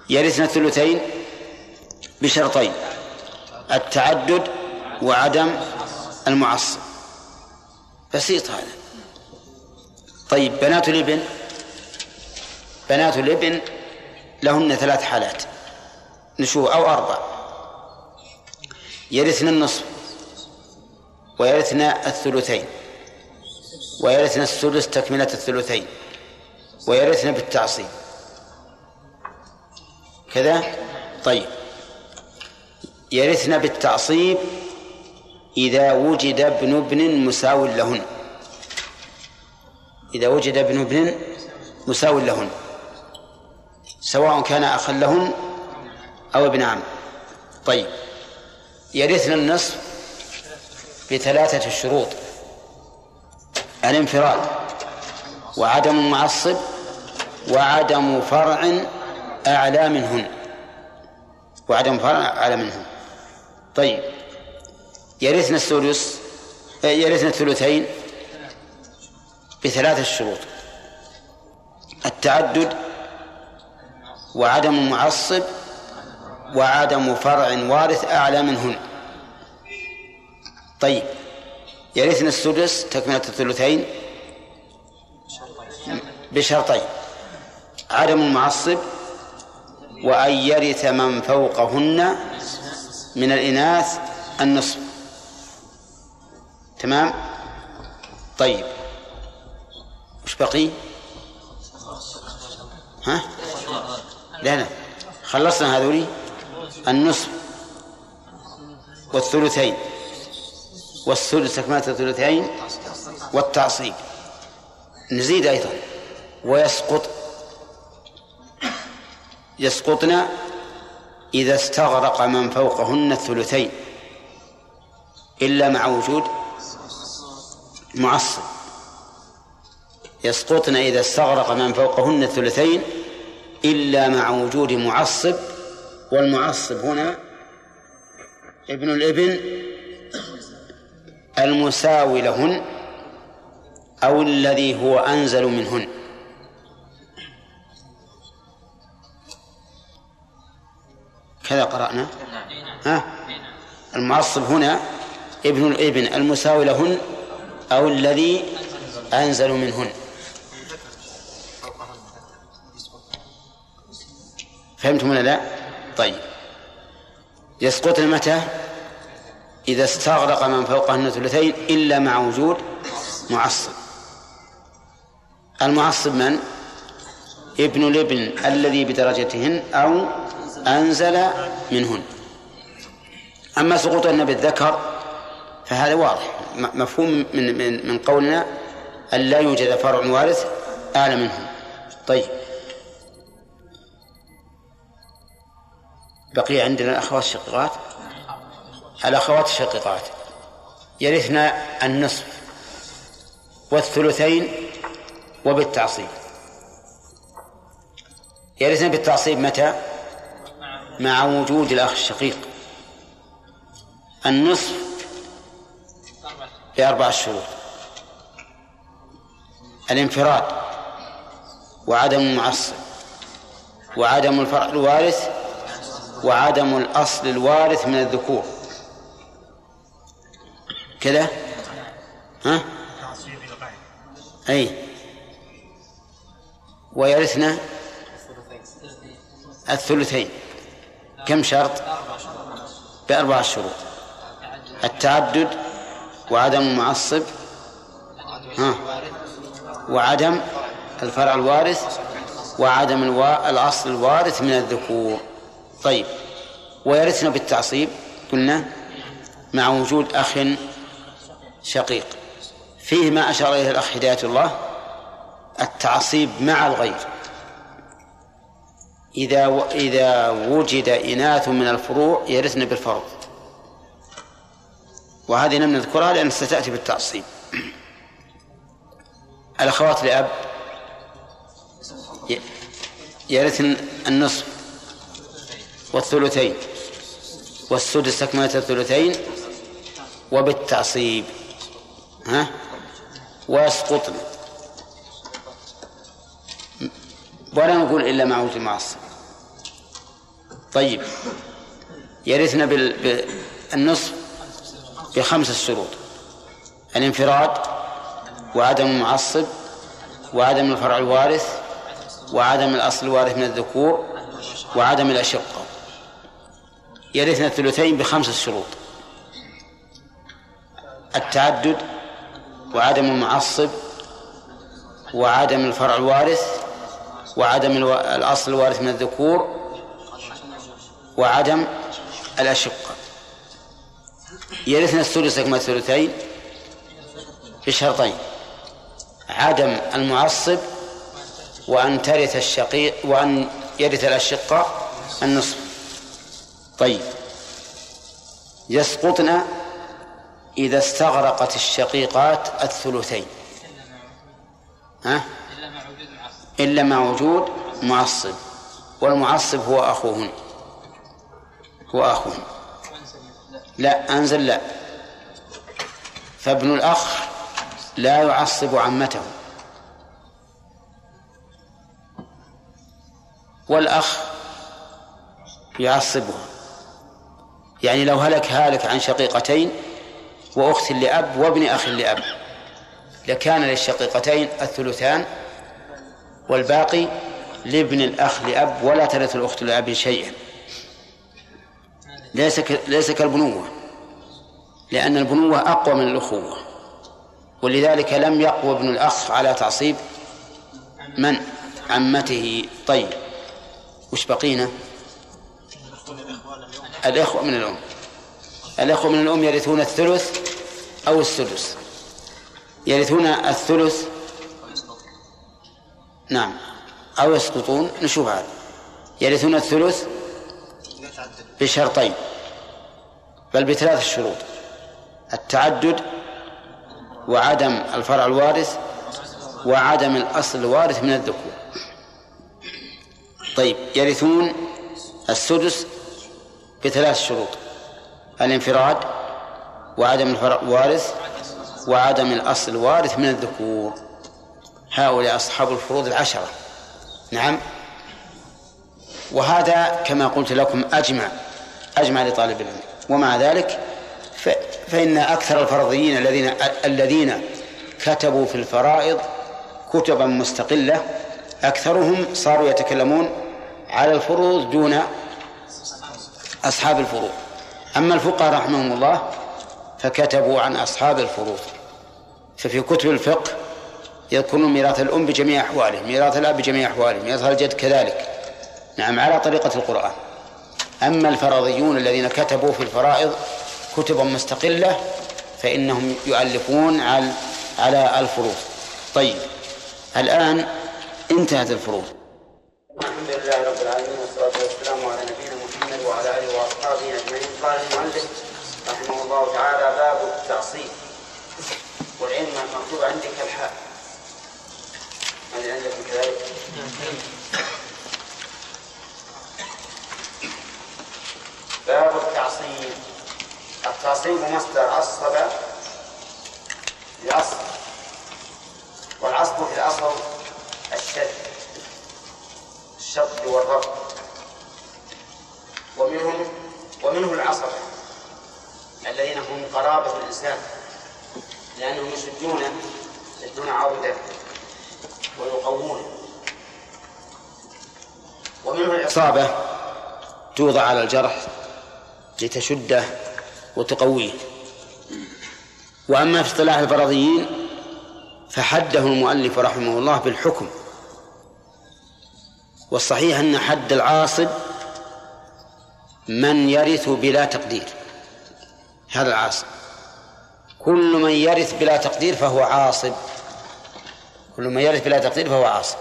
يرثن الثلثين بشرطين التعدد وعدم المعصب بسيط هذا. طيب بنات الإبن بنات الإبن لهن ثلاث حالات نشوف أو أربع. يرثن النصف ويرثن الثلثين ويرثن السدس تكملة الثلثين. ويرثن بالتعصيب. كذا؟ طيب. يرثن بالتعصيب إذا وجد ابن ابن مساو لهن. إذا وجد ابن ابن مساو لهن. سواء كان أخا لهن أو ابن عم. طيب. يرثن النصف بثلاثة شروط. الانفراد وعدم المعصب وعدم فرع أعلى منهن. وعدم فرع أعلى منهن. طيب. يرثن الثلث يرثن الثلثين بثلاثة شروط. التعدد وعدم المعصب وعدم فرع وارث أعلى منهن. طيب. يرثن السدس تكملة الثلثين بشرطين. عدم المعصب وأن يرث من فوقهن من الإناث النصف. تمام؟ طيب. وش بقي؟ ها؟ لا لا. خلصنا هذولي؟ النصف والثلثين. والثلث تكملة الثلثين والتعصيب. نزيد أيضا. ويسقط يسقطن إذا استغرق من فوقهن الثلثين إلا مع وجود معصب. يسقطن إذا استغرق من فوقهن الثلثين إلا مع وجود معصب. والمعصب هنا ابن الابن المساوي لهن أو الذي هو أنزل منهن. كذا قرأنا ها المعصب هنا ابن الابن المساوي لهن أو الذي أنزل منهن فهمتم ولا لا؟ طيب يسقطن متى؟ إذا استغرق من فوقهن ثلثين إلا مع وجود معصب المعصب من؟ ابن الابن الذي بدرجتهن أو أنزل منهن. أما سقوطهن بالذكر فهذا واضح. مفهوم من من من قولنا أن لا يوجد فرع وارث أعلى منه طيب. بقي عندنا الأخوات الشقيقات. الأخوات الشقيقات. يرثن النصف والثلثين وبالتعصيب. يرثن بالتعصيب متى؟ مع وجود الأخ الشقيق. النصف بأربع شروط. الانفراد وعدم المعصب وعدم الفرع الوارث وعدم الأصل الوارث من الذكور. كذا؟ ها؟ أي. ويرثنا الثلثين. كم شرط؟ بأربع شروط. التعدد وعدم المعصب. ها؟ وعدم الفرع الوارث. وعدم الوا... الأصل الوارث من الذكور. طيب. ويرثنا بالتعصيب؟ قلنا مع وجود أخ شقيق. فيه ما أشار إليه الأخ هداية الله؟ التعصيب مع الغير. إذا إذا وجد إناث من الفروع يرثن بالفرض. وهذه لم نذكرها لأن ستأتي بالتعصيب. الأخوات لأب يرثن النصف والثلثين والسدس تكملة الثلثين وبالتعصيب. ها؟ ويسقطن ولا نقول إلا مع وجود المعصب طيب. يرثنا بالنصف بخمسة شروط الانفراد وعدم المعصب وعدم الفرع الوارث وعدم الأصل الوارث من الذكور وعدم الأشقة. يرثنا الثلثين بخمسة شروط التعدد وعدم المعصب وعدم الفرع الوارث وعدم الأصل الوارث من الذكور وعدم الأشقة. يرثنا الثلث كما الثلثين بشرطين. عدم المعصب وأن ترث الشقيق وأن يرث الأشقة النصف. طيب. يسقطن إذا استغرقت الشقيقات الثلثين. ها؟ إلا مع وجود معصب. والمعصب هو أخوهن. هو أخوهن لا أنزل لا. فابن الأخ لا يعصب عمته. والأخ يعصبها يعني لو هلك هالك عن شقيقتين وأخت لأب وابن أخ لأب. لكان للشقيقتين الثلثان والباقي لابن الأخ لأب ولا ترث الأخت لأب شيئا. ليس ليس كالبنوة لأن البنوة أقوى من الأخوة ولذلك لم يقوى ابن الأخ على تعصيب من؟ عمته. طيب وش بقينا؟ الإخوة من الأم. الإخوة من الأم يرثون الثلث أو السدس؟ يرثون الثلث؟ نعم. أو يسقطون؟ نشوف هذا يرثون الثلث بشرطين بل بثلاث شروط التعدد وعدم الفرع الوارث وعدم الأصل الوارث من الذكور. طيب يرثون السدس بثلاث شروط الانفراد وعدم الفرع الوارث وعدم الأصل الوارث من الذكور. هؤلاء أصحاب الفروض العشرة. نعم؟ وهذا كما قلت لكم أجمع أجمع لطالب العلم. ومع ذلك فإن أكثر الفرضيين الذين الذين كتبوا في الفرائض كتبا مستقلة أكثرهم صاروا يتكلمون على الفروض دون أصحاب الفروض. أما الفقهاء رحمهم الله فكتبوا عن أصحاب الفروض. ففي كتب الفقه يذكرون ميراث الأم بجميع أحواله ميراث الأب بجميع أحواله ميراث الجد كذلك. نعم على طريقة القرآن. أما الفرضيون الذين كتبوا في الفرائض كتبا مستقلة فإنهم يؤلفون على على الفروض. طيب الآن انتهت الفروض. الحمد لله رب العالمين والصلاة والسلام على نبينا محمد وعلى آله وأصحابه أجمعين. قال المؤلف رحمه الله تعالى باب التعصيب والعلم مكتوب عندك الحاء هل عندكم كذلك؟ باب التعصيب. التعصيب مصدر عصب. العصب. والعصب في الأصل الشد. الشد والربط ومنهم ومنه العصبة الذين هم قرابة الإنسان. لأنهم يشدون يشدون عودة. ويقوونه ومنه العصابة توضع على الجرح. لتشده وتقويه. وأما في اصطلاح الفرضيين فحده المؤلف رحمه الله بالحكم. والصحيح أن حد العاصب من يرث بلا تقدير. هذا العاصب. كل من يرث بلا تقدير فهو عاصب. كل من يرث بلا تقدير فهو عاصب.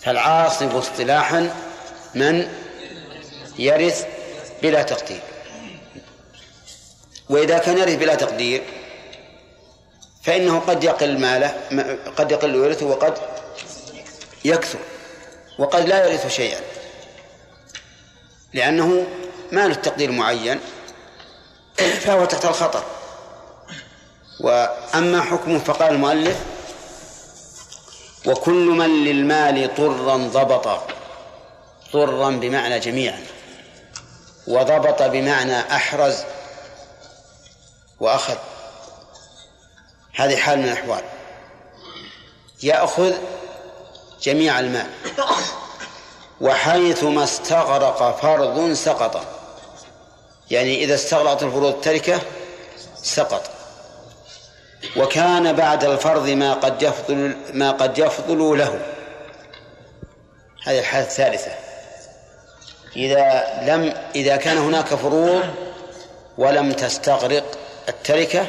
فالعاصب اصطلاحا من يرث بلا تقدير. وإذا كان يرث بلا تقدير فإنه قد يقل ماله قد يقل ورثه وقد يكثر وقد لا يرث شيئا. لأنه ما له تقدير معين فهو تحت الخطر. وأما حكمه فقال المؤلف وكل من للمال طرا ضبط طرا بمعنى جميعا. وضبط بمعنى أحرز وأخذ. هذه حال من الأحوال. يأخذ جميع المال. وحيثما استغرق فرض سقط. يعني إذا استغرقت الفروض التركة سقط. وكان بعد الفرض ما قد يفضل ما قد يفضل له. هذه الحالة الثالثة. إذا لم إذا كان هناك فروض ولم تستغرق التركة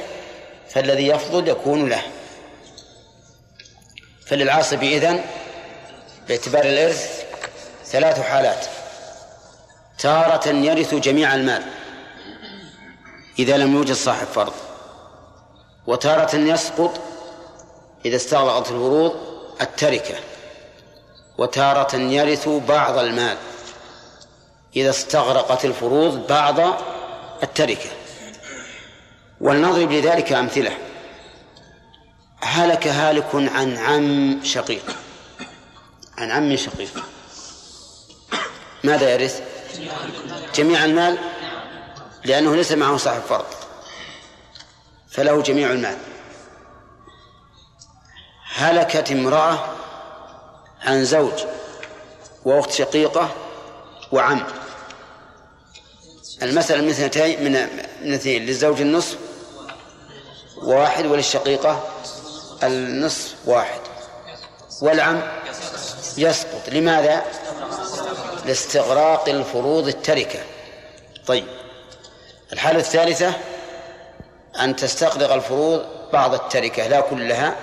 فالذي يفضل يكون له. فللعاصب إذن باعتبار الإرث ثلاث حالات. تارة يرث جميع المال إذا لم يوجد صاحب فرض. وتارة يسقط إذا استغرقت الفروض التركة. وتارة يرث بعض المال. إذا استغرقت الفروض بعض التركة. ولنضرب لذلك أمثلة. هلك هالك عن عم شقيق. عن عم شقيق. ماذا يرث؟ جميع المال؟ لأنه ليس معه صاحب فرض. فله جميع المال. هلكت امرأة عن زوج وأخت شقيقة وعم. المسألة من اثنتين من اثنين للزوج النصف واحد وللشقيقة النصف واحد. والعم يسقط. لماذا؟ لاستغراق الفروض التركة. طيب. الحالة الثالثة أن تستغرق الفروض بعض التركة لا كلها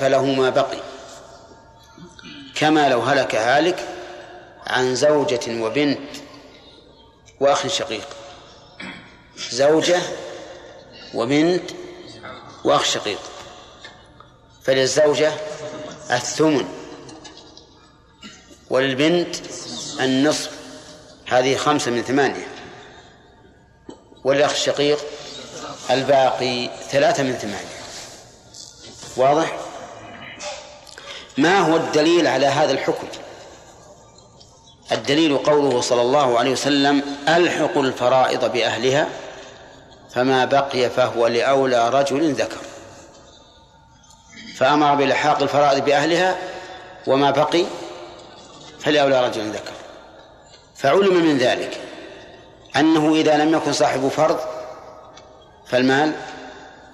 فله ما بقي. كما لو هلك هالك عن زوجة وبنت وأخ شقيق زوجة وبنت وأخ شقيق فللزوجة الثمن وللبنت النصف هذه خمسة من ثمانية والأخ الشقيق الباقي ثلاثة من ثمانية واضح؟ ما هو الدليل على هذا الحكم؟ الدليل قوله صلى الله عليه وسلم ألحقوا الفرائض بأهلها فما بقي فهو لأولى رجل ذكر. فأمر بلحاق الفرائض بأهلها وما بقي فلأولى رجل ذكر. فعلم من ذلك أنه إذا لم يكن صاحب فرض فالمال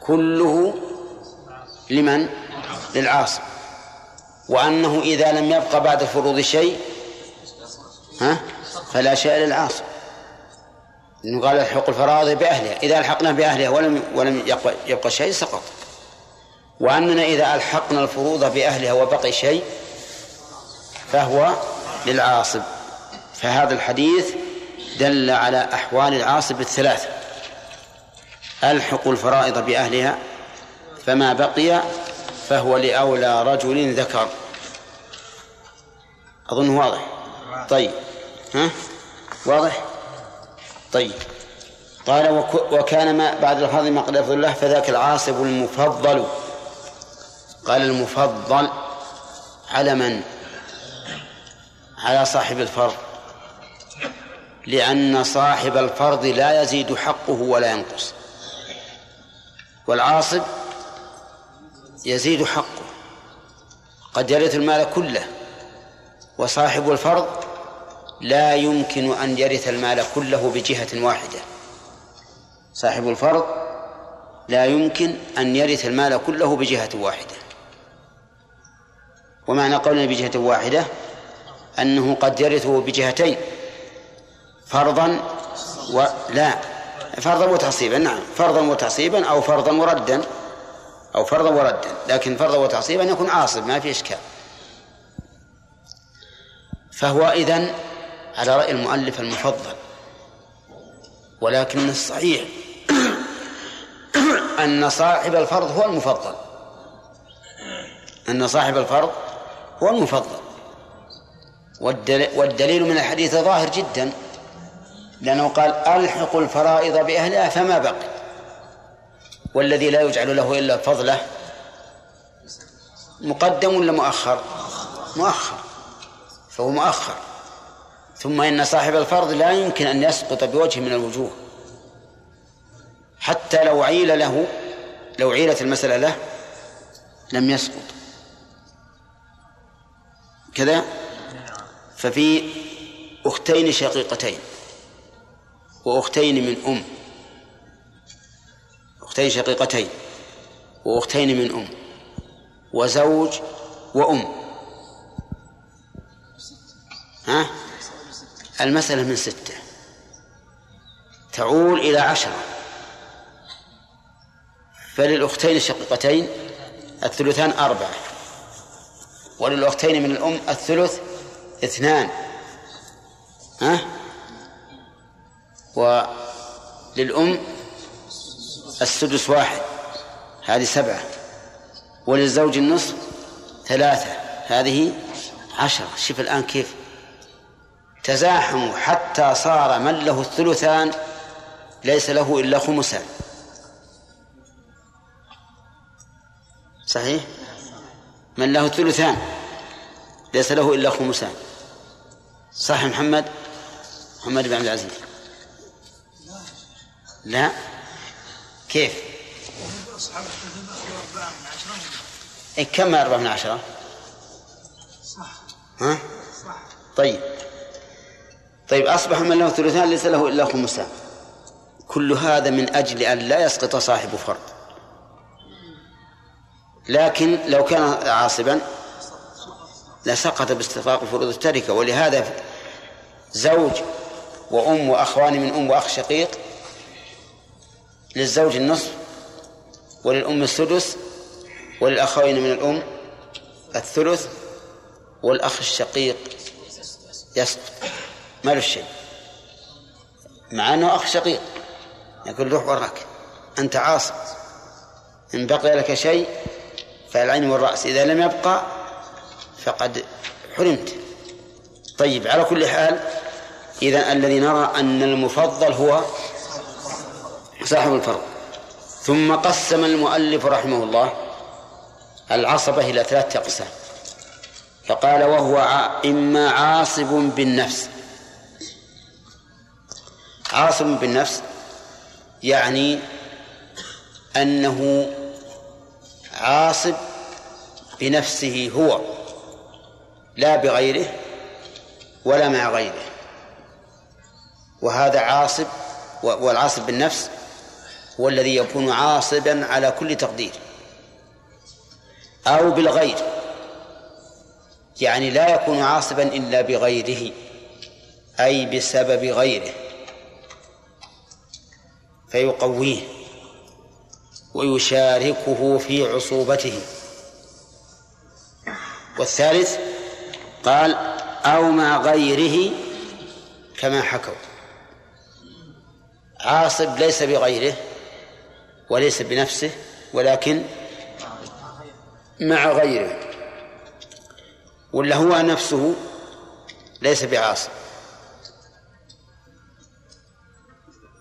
كله لمن؟ للعاصم. وأنه إذا لم يبقى بعد الفروض شيء ها؟ فلا شيء للعاصم إنه قال الحق الفرائض بأهلها. إذا ألحقنا بأهلها ولم ولم يبقى, يبقى شيء سقط. وأننا إذا ألحقنا الفروض بأهلها وبقي شيء فهو للعاصب فهذا الحديث دل على أحوال العاصب الثلاثة ألحق الفرائض بأهلها فما بقي فهو لأولى رجل ذكر. أظن واضح. طيب. ها؟ واضح؟ طيب. قال وكان ما بعد الفاظ ما يفضل الله فذاك العاصب المفضل. قال المفضل على من؟ على صاحب الفرض. لأن صاحب الفرض لا يزيد حقه ولا ينقص. والعاصب يزيد حقه. قد يرث المال كله. وصاحب الفرض لا يمكن أن يرث المال كله بجهة واحدة. صاحب الفرض لا يمكن أن يرث المال كله بجهة واحدة. ومعنى قولنا بجهة واحدة؟ أنه قد يرثه بجهتين. فرضا ولا فرضا وتعصيبا نعم. فرضا وتعصيبا أو فرضا وردا. أو فرضا وردا. لكن فرضا وتعصيبا يكون عاصب ما في إشكال. فهو إذن على رأي المؤلف المفضل. ولكن الصحيح أن صاحب الفرض هو المفضل. أن صاحب الفرض هو المفضل. والدليل من الحديث ظاهر جدا. لأنه قال ألحق الفرائض بأهلها فما بقي. والذي لا يجعل له إلا فضله مقدم ولا مؤخر؟ مؤخر. فهو مؤخر. ثم إن صاحب الفرض لا يمكن أن يسقط بوجه من الوجوه. حتى لو عيل له لو عيلت المسألة له لم يسقط. كذا؟ ففي أختين شقيقتين وأختين من أم. أختين شقيقتين وأختين من أم وزوج وأم. ها؟ المسألة من ستة. تعول إلى عشرة. فللأختين الشقيقتين الثلثان أربعة. وللأختين من الأم الثلث اثنان. ها؟ وللأم السدس واحد. هذه سبعة. وللزوج النصف ثلاثة. هذه عشرة. شوف الآن كيف تزاحموا حتى صار من له الثلثان ليس له إلا خمسان. صحيح؟ من له الثلثان ليس له إلا خمسان. صح محمد؟ محمد بن عبد العزيز. لا. كيف؟ إيه كم أربعة من عشرة؟ صح ها؟ صح طيب. طيب أصبح من له ثلثان ليس له إلا خمسان كل هذا من أجل أن لا يسقط صاحب فرض. لكن لو كان عاصبا لسقط باستطراق فروض التركة. ولهذا زوج وأم وأخوان من أم وأخ شقيق للزوج النصف وللأم السدس وللأخوين من الأم الثلث والأخ الشقيق يسقط. ما له شيء. مع أنه أخ شقيق. يقول روح وراك. أنت عاصب إن بقي لك شيء فالعين والرأس. إذا لم يبقى فقد حرمت. طيب على كل حال إذا الذي نرى أن المفضل هو صاحب الفرض. ثم قسم المؤلف رحمه الله العصبة إلى ثلاثة أقسام. فقال وهو إما عاصب بالنفس. عاصب بالنفس يعني أنه عاصب بنفسه هو لا بغيره ولا مع غيره. وهذا عاصب والعاصب بالنفس هو الذي يكون عاصبا على كل تقدير أو بالغير. يعني لا يكون عاصبا إلا بغيره أي بسبب غيره. فيقويه ويشاركه في عصوبته. والثالث قال أو مع غيره كما حكوا. عاصب ليس بغيره وليس بنفسه ولكن مع غيره. ولا هو نفسه ليس بعاصب.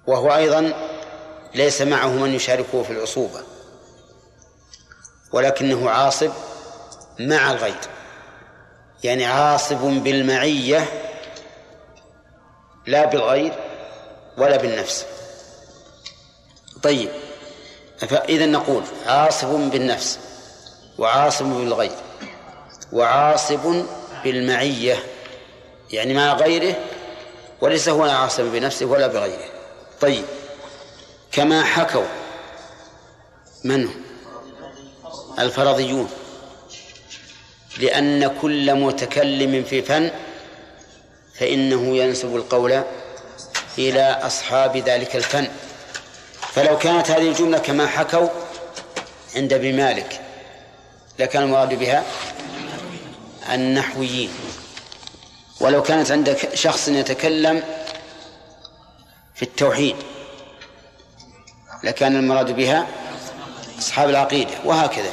وهو أيضا ليس معه من يشاركه في العصوبة ولكنه عاصب مع الغير يعني عاصب بالمعية لا بالغير ولا بالنفس. طيب فإذا نقول عاصب بالنفس وعاصب بالغير وعاصب بالمعية يعني مع غيره وليس هو عاصب بنفسه ولا بغيره. طيب كما حكوا من الفرضيون. لأن كل متكلم في فن فإنه ينسب القول إلى أصحاب ذلك الفن. فلو كانت هذه الجملة كما حكوا عند ابن مالك لكان المراد بها النحويين. ولو كانت عند شخص يتكلم في التوحيد. لكان المراد بها أصحاب العقيدة وهكذا.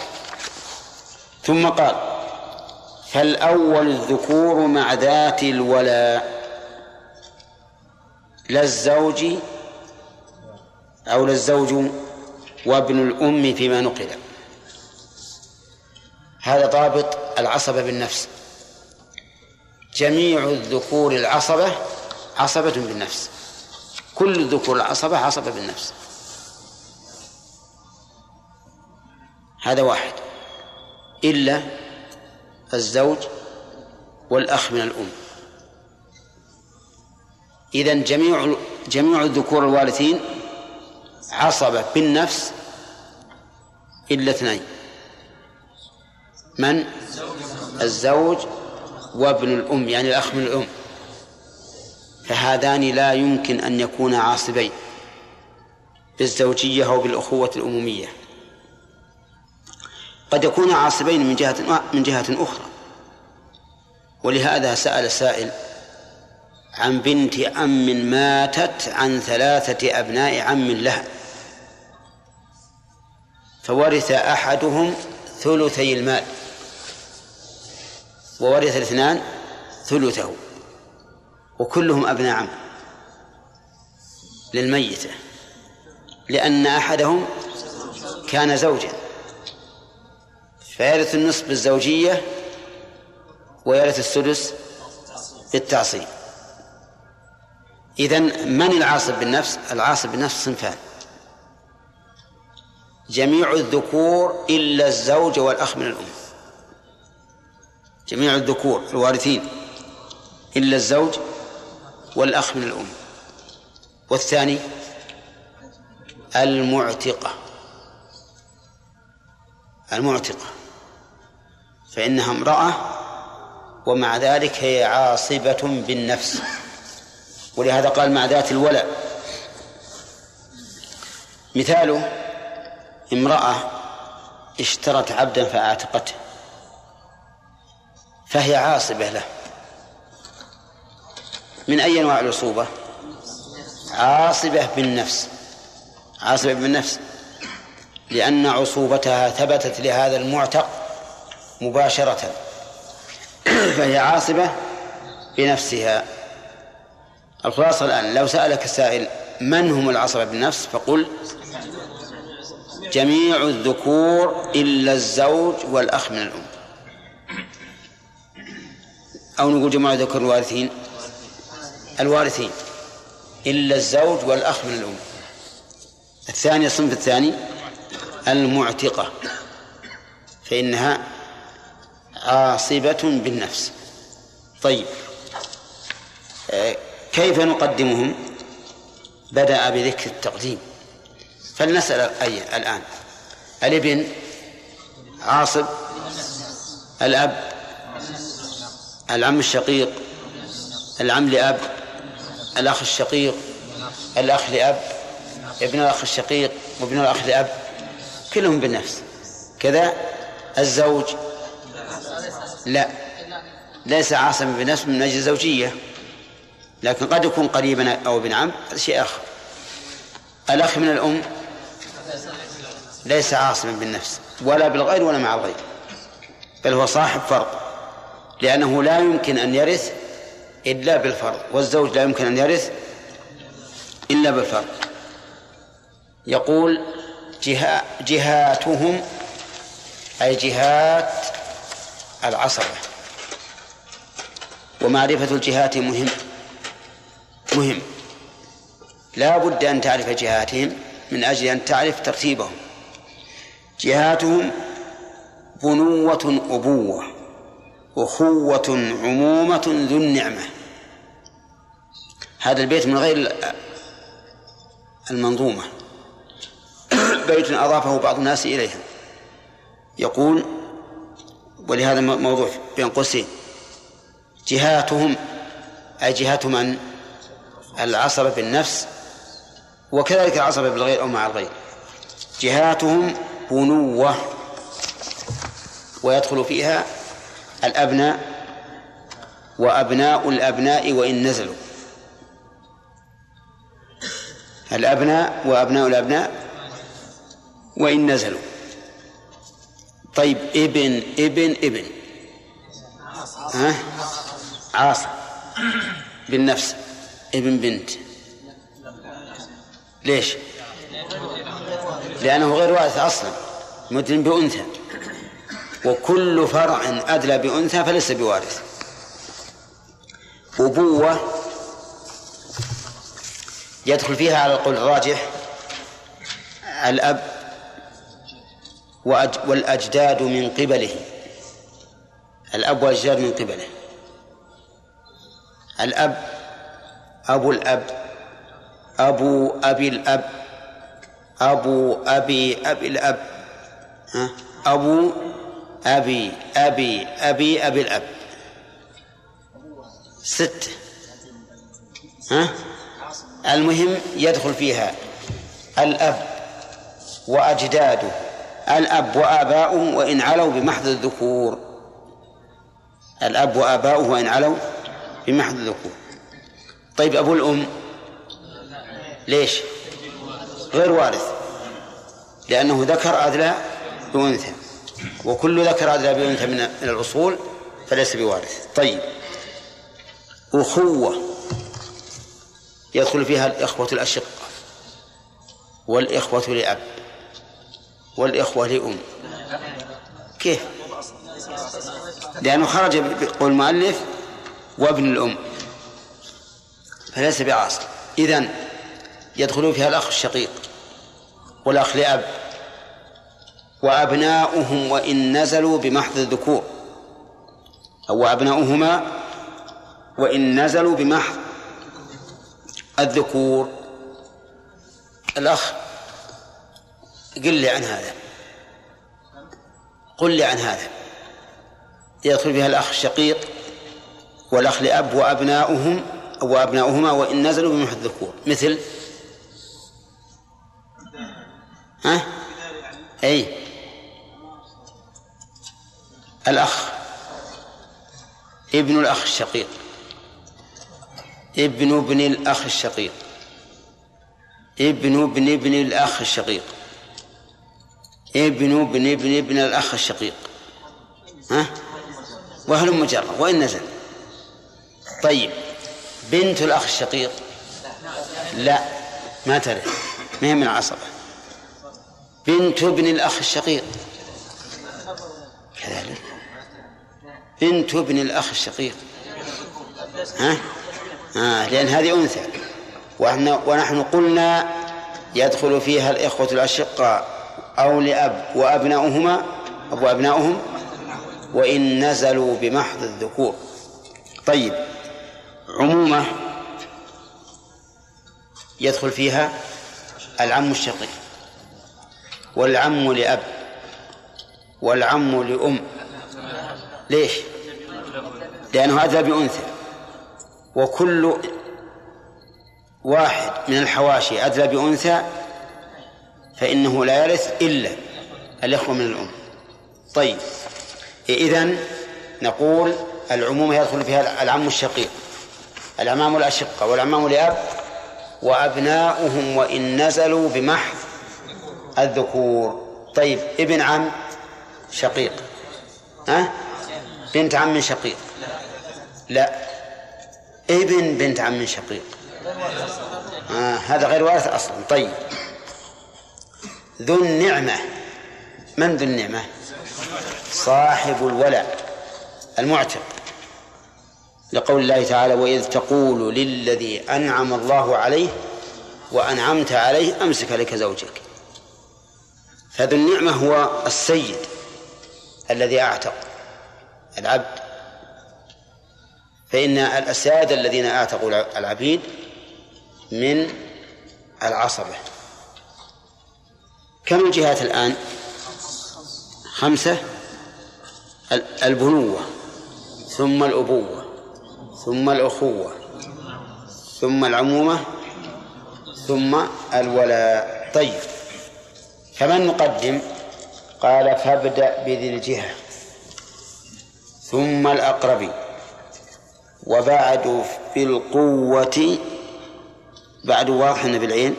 ثم قال فالأول الذكور مع ذات الولاء لا الزوج أو لا الزوج وابن الأم فيما نقل. هذا ضابط العصبة بالنفس. جميع الذكور العصبة عصبة بالنفس. كل الذكور العصبة عصبة بالنفس. هذا واحد. إلا الزوج والأخ من الأم. إذا جميع جميع الذكور الوارثين عصبة بالنفس إلا اثنين. من؟ الزوج وابن الأم يعني الأخ من الأم. فهذان لا يمكن أن يكونا عاصبين بالزوجية أو بالأخوة الأمومية. قد يكون عاصبين من جهة من جهة أخرى. ولهذا سأل سائل عن بنت عم ماتت عن ثلاثة أبناء عم لها. فورث أحدهم ثلثي المال. وورث الاثنان ثلثه. وكلهم أبناء عم. للميتة. لأن أحدهم كان زوجا. فيرث النصف بالزوجية ويرث السدس بالتعصيب إذن من العاصب بالنفس؟ العاصب بالنفس صنفان. جميع الذكور إلا الزوج والأخ من الأم. جميع الذكور الوارثين إلا الزوج والأخ من الأم. والثاني المعتقة. المعتقة. فإنها امرأة ومع ذلك هي عاصبة بالنفس. ولهذا قال مع ذات الولاء مثاله امرأة اشترت عبدا فأعتقته فهي عاصبة له. من أي أنواع العصوبة عاصبة بالنفس. عاصبة بالنفس لأن عصوبتها ثبتت لهذا المعتق مباشرة. فهي عاصبة بنفسها. الخلاصة الآن لو سألك السائل من هم العصبة بالنفس فقل جميع الذكور إلا الزوج والأخ من الأم. أو نقول جماعة ذكر الوارثين. الوارثين. إلا الزوج والأخ من الأم. الثاني الصنف الثاني المعتقة. فإنها عاصبة بالنفس. طيب. آه، كيف نقدمهم؟ بدأ بذكر التقديم. فلنسأل أي الآن. الإبن عاصب الأب العم الشقيق العم لأب الأخ الشقيق الأخ لأب ابن الأخ الشقيق وابن الأخ لأب. كلهم بالنفس. كذا الزوج لا. ليس عاصما بالنفس من أجل الزوجية. لكن قد يكون قريبا أو ابن عم هذا شيء آخر. الأخ من الأم ليس عاصما بالنفس ولا بالغير ولا مع الغير بل هو صاحب فرض لأنه لا يمكن أن يرث إلا بالفرض والزوج لا يمكن أن يرث إلا بالفرض. يقول جها جهاتهم أي جهات العصبة. ومعرفة الجهات مهم. مهم. لا بد أن تعرف جهاتهم من أجل أن تعرف ترتيبهم. جهاتهم بنوة أبوة أخوة عمومة ذو النعمة. هذا البيت من غير المنظومة. بيت أضافه بعض الناس إليها. يقول ولهذا موضوع بين قوسين. جهاتهم أي جهات من العصبة بالنفس وكذلك العصبة بالغير أو مع الغير. جهاتهم بنوة ويدخل فيها الأبناء وأبناء الأبناء وإن نزلوا. الأبناء وأبناء الأبناء وإن نزلوا. طيب ابن ابن ابن. ها؟ عاصم. بالنفس. ابن بنت. ليش؟ لأنه غير وارث أصلا. مدن بأنثى. وكل فرع أدلى بأنثى فليس بوارث. أبوة يدخل فيها على القول الراجح الأب والأجداد من قبله. الأب والأجداد من قبله. الأب أبو الأب أبو أبي الأب أبو أبي أبي الأب؟ أبو أبي أبي أبي أبي الأب. ستة ها؟ المهم يدخل فيها الأب وأجداده. الأب وآباؤه وإن علوا بمحض الذكور. الأب وآباؤه وإن علوا بمحض الذكور. طيب أبو الأم ليش؟ غير وارث. لأنه ذكر أدلى بأنثى. وكل ذكر أدلى بأنثى من الأصول فليس بوارث. طيب. أخوة. يدخل فيها الإخوة الأشقة والإخوة لأب. والإخوة لأم. كيف؟ لأنه خرج بقول المؤلف وابن الأم. فليس بعاصر إذن يدخل فيها الأخ الشقيق والأخ لأب. وأبناؤهم وإن نزلوا بمحض الذكور. أو أبناؤهما وإن نزلوا بمحض الذكور. الأخ قل لي عن هذا. قل لي عن هذا. يدخل فيها الأخ الشقيق والأخ لأب وأبناؤهم وأبناؤهما وإن نزلوا بمحض الذكور. مثل؟ ها؟ أي. الأخ ابن الأخ الشقيق. ابن ابن الأخ الشقيق. ابن ابن ابن الأخ الشقيق. ابن ابن ابن ابن الأخ الشقيق. ها؟ وهل مجرد؟ وإن نزل. طيب. بنت الأخ الشقيق؟ لا. ما ترث ما هي من العصبة؟ بنت ابن الأخ الشقيق. كذلك. بنت ابن الأخ الشقيق. ها؟ آه لأن هذه أنثى. ونحن قلنا يدخل فيها الإخوة الأشقاء. أو لأب وأبناؤهما أو أبناؤهم وإن نزلوا بمحض الذكور. طيب عمومة يدخل فيها العم الشقيق والعم لأب والعم لأم. ليش؟ لأنه أتى بأنثى. وكل واحد من الحواشي أدلى بأنثى فإنه لا يرث إلا الإخوة من الأم. طيب إذن نقول العموم يدخل فيها العم الشقيق العمام الأشقة والعمام لأب وأبناؤهم وإن نزلوا بمحض الذكور. طيب ابن عم شقيق ها؟ بنت عم شقيق. لا ابن بنت عم شقيق. آه هذا غير وارث أصلا. طيب ذو النعمة. من ذو النعمة؟ صاحب الولاء المعتق. لقول الله تعالى وإذ تقول للذي أنعم الله عليه وأنعمت عليه أمسك لك زوجك. فذو النعمة هو السيد الذي أعتق العبد. فإن الأسادة الذين أعتقوا العبيد من العصبة. كم الجهات الآن؟ خمسة؟ البنوة ثم الأبوة ثم الأخوة ثم العمومة ثم الولاء. طيب فمن نقدم قال فابدأ بذي الجهة ثم الأقرب وبعد في القوة بعد واضح بالعين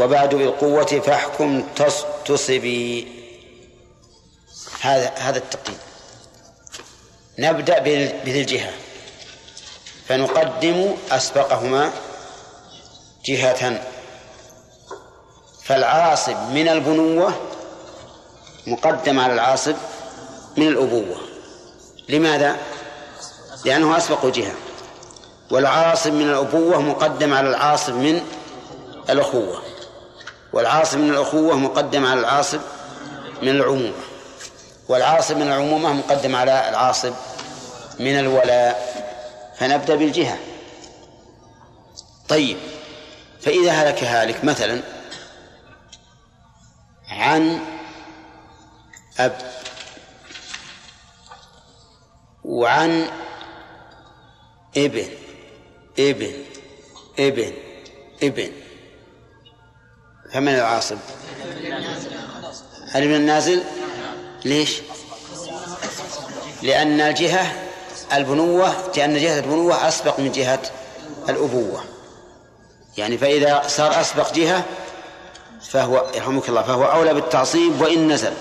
وبعد بالقوة فاحكم تصبي. هذا هذا التقييم نبدأ بذي الجهة. فنقدم أسبقهما جهة. فالعاصب من البنوة مقدم على العاصب من الأبوة. لماذا؟ لأنه أسبق جهة. والعاصب من الأبوة مقدم على العاصب من الأخوة. والعاصب من الأخوة مقدم على العاصب من العمومة. والعاصب من العمومة مقدم على العاصب من الولاء. فنبدأ بالجهة. طيب فإذا هلك هالك مثلا عن أب وعن ابن ابن ابن ابن. فمن العاصب هل من النازل؟ ليش؟ لأن الجهة البنوة لأن جهة البنوة أسبق من جهة الأبوة. يعني فإذا صار أسبق جهة فهو يرحمك الله فهو أولى بالتعصيب وإن نزل.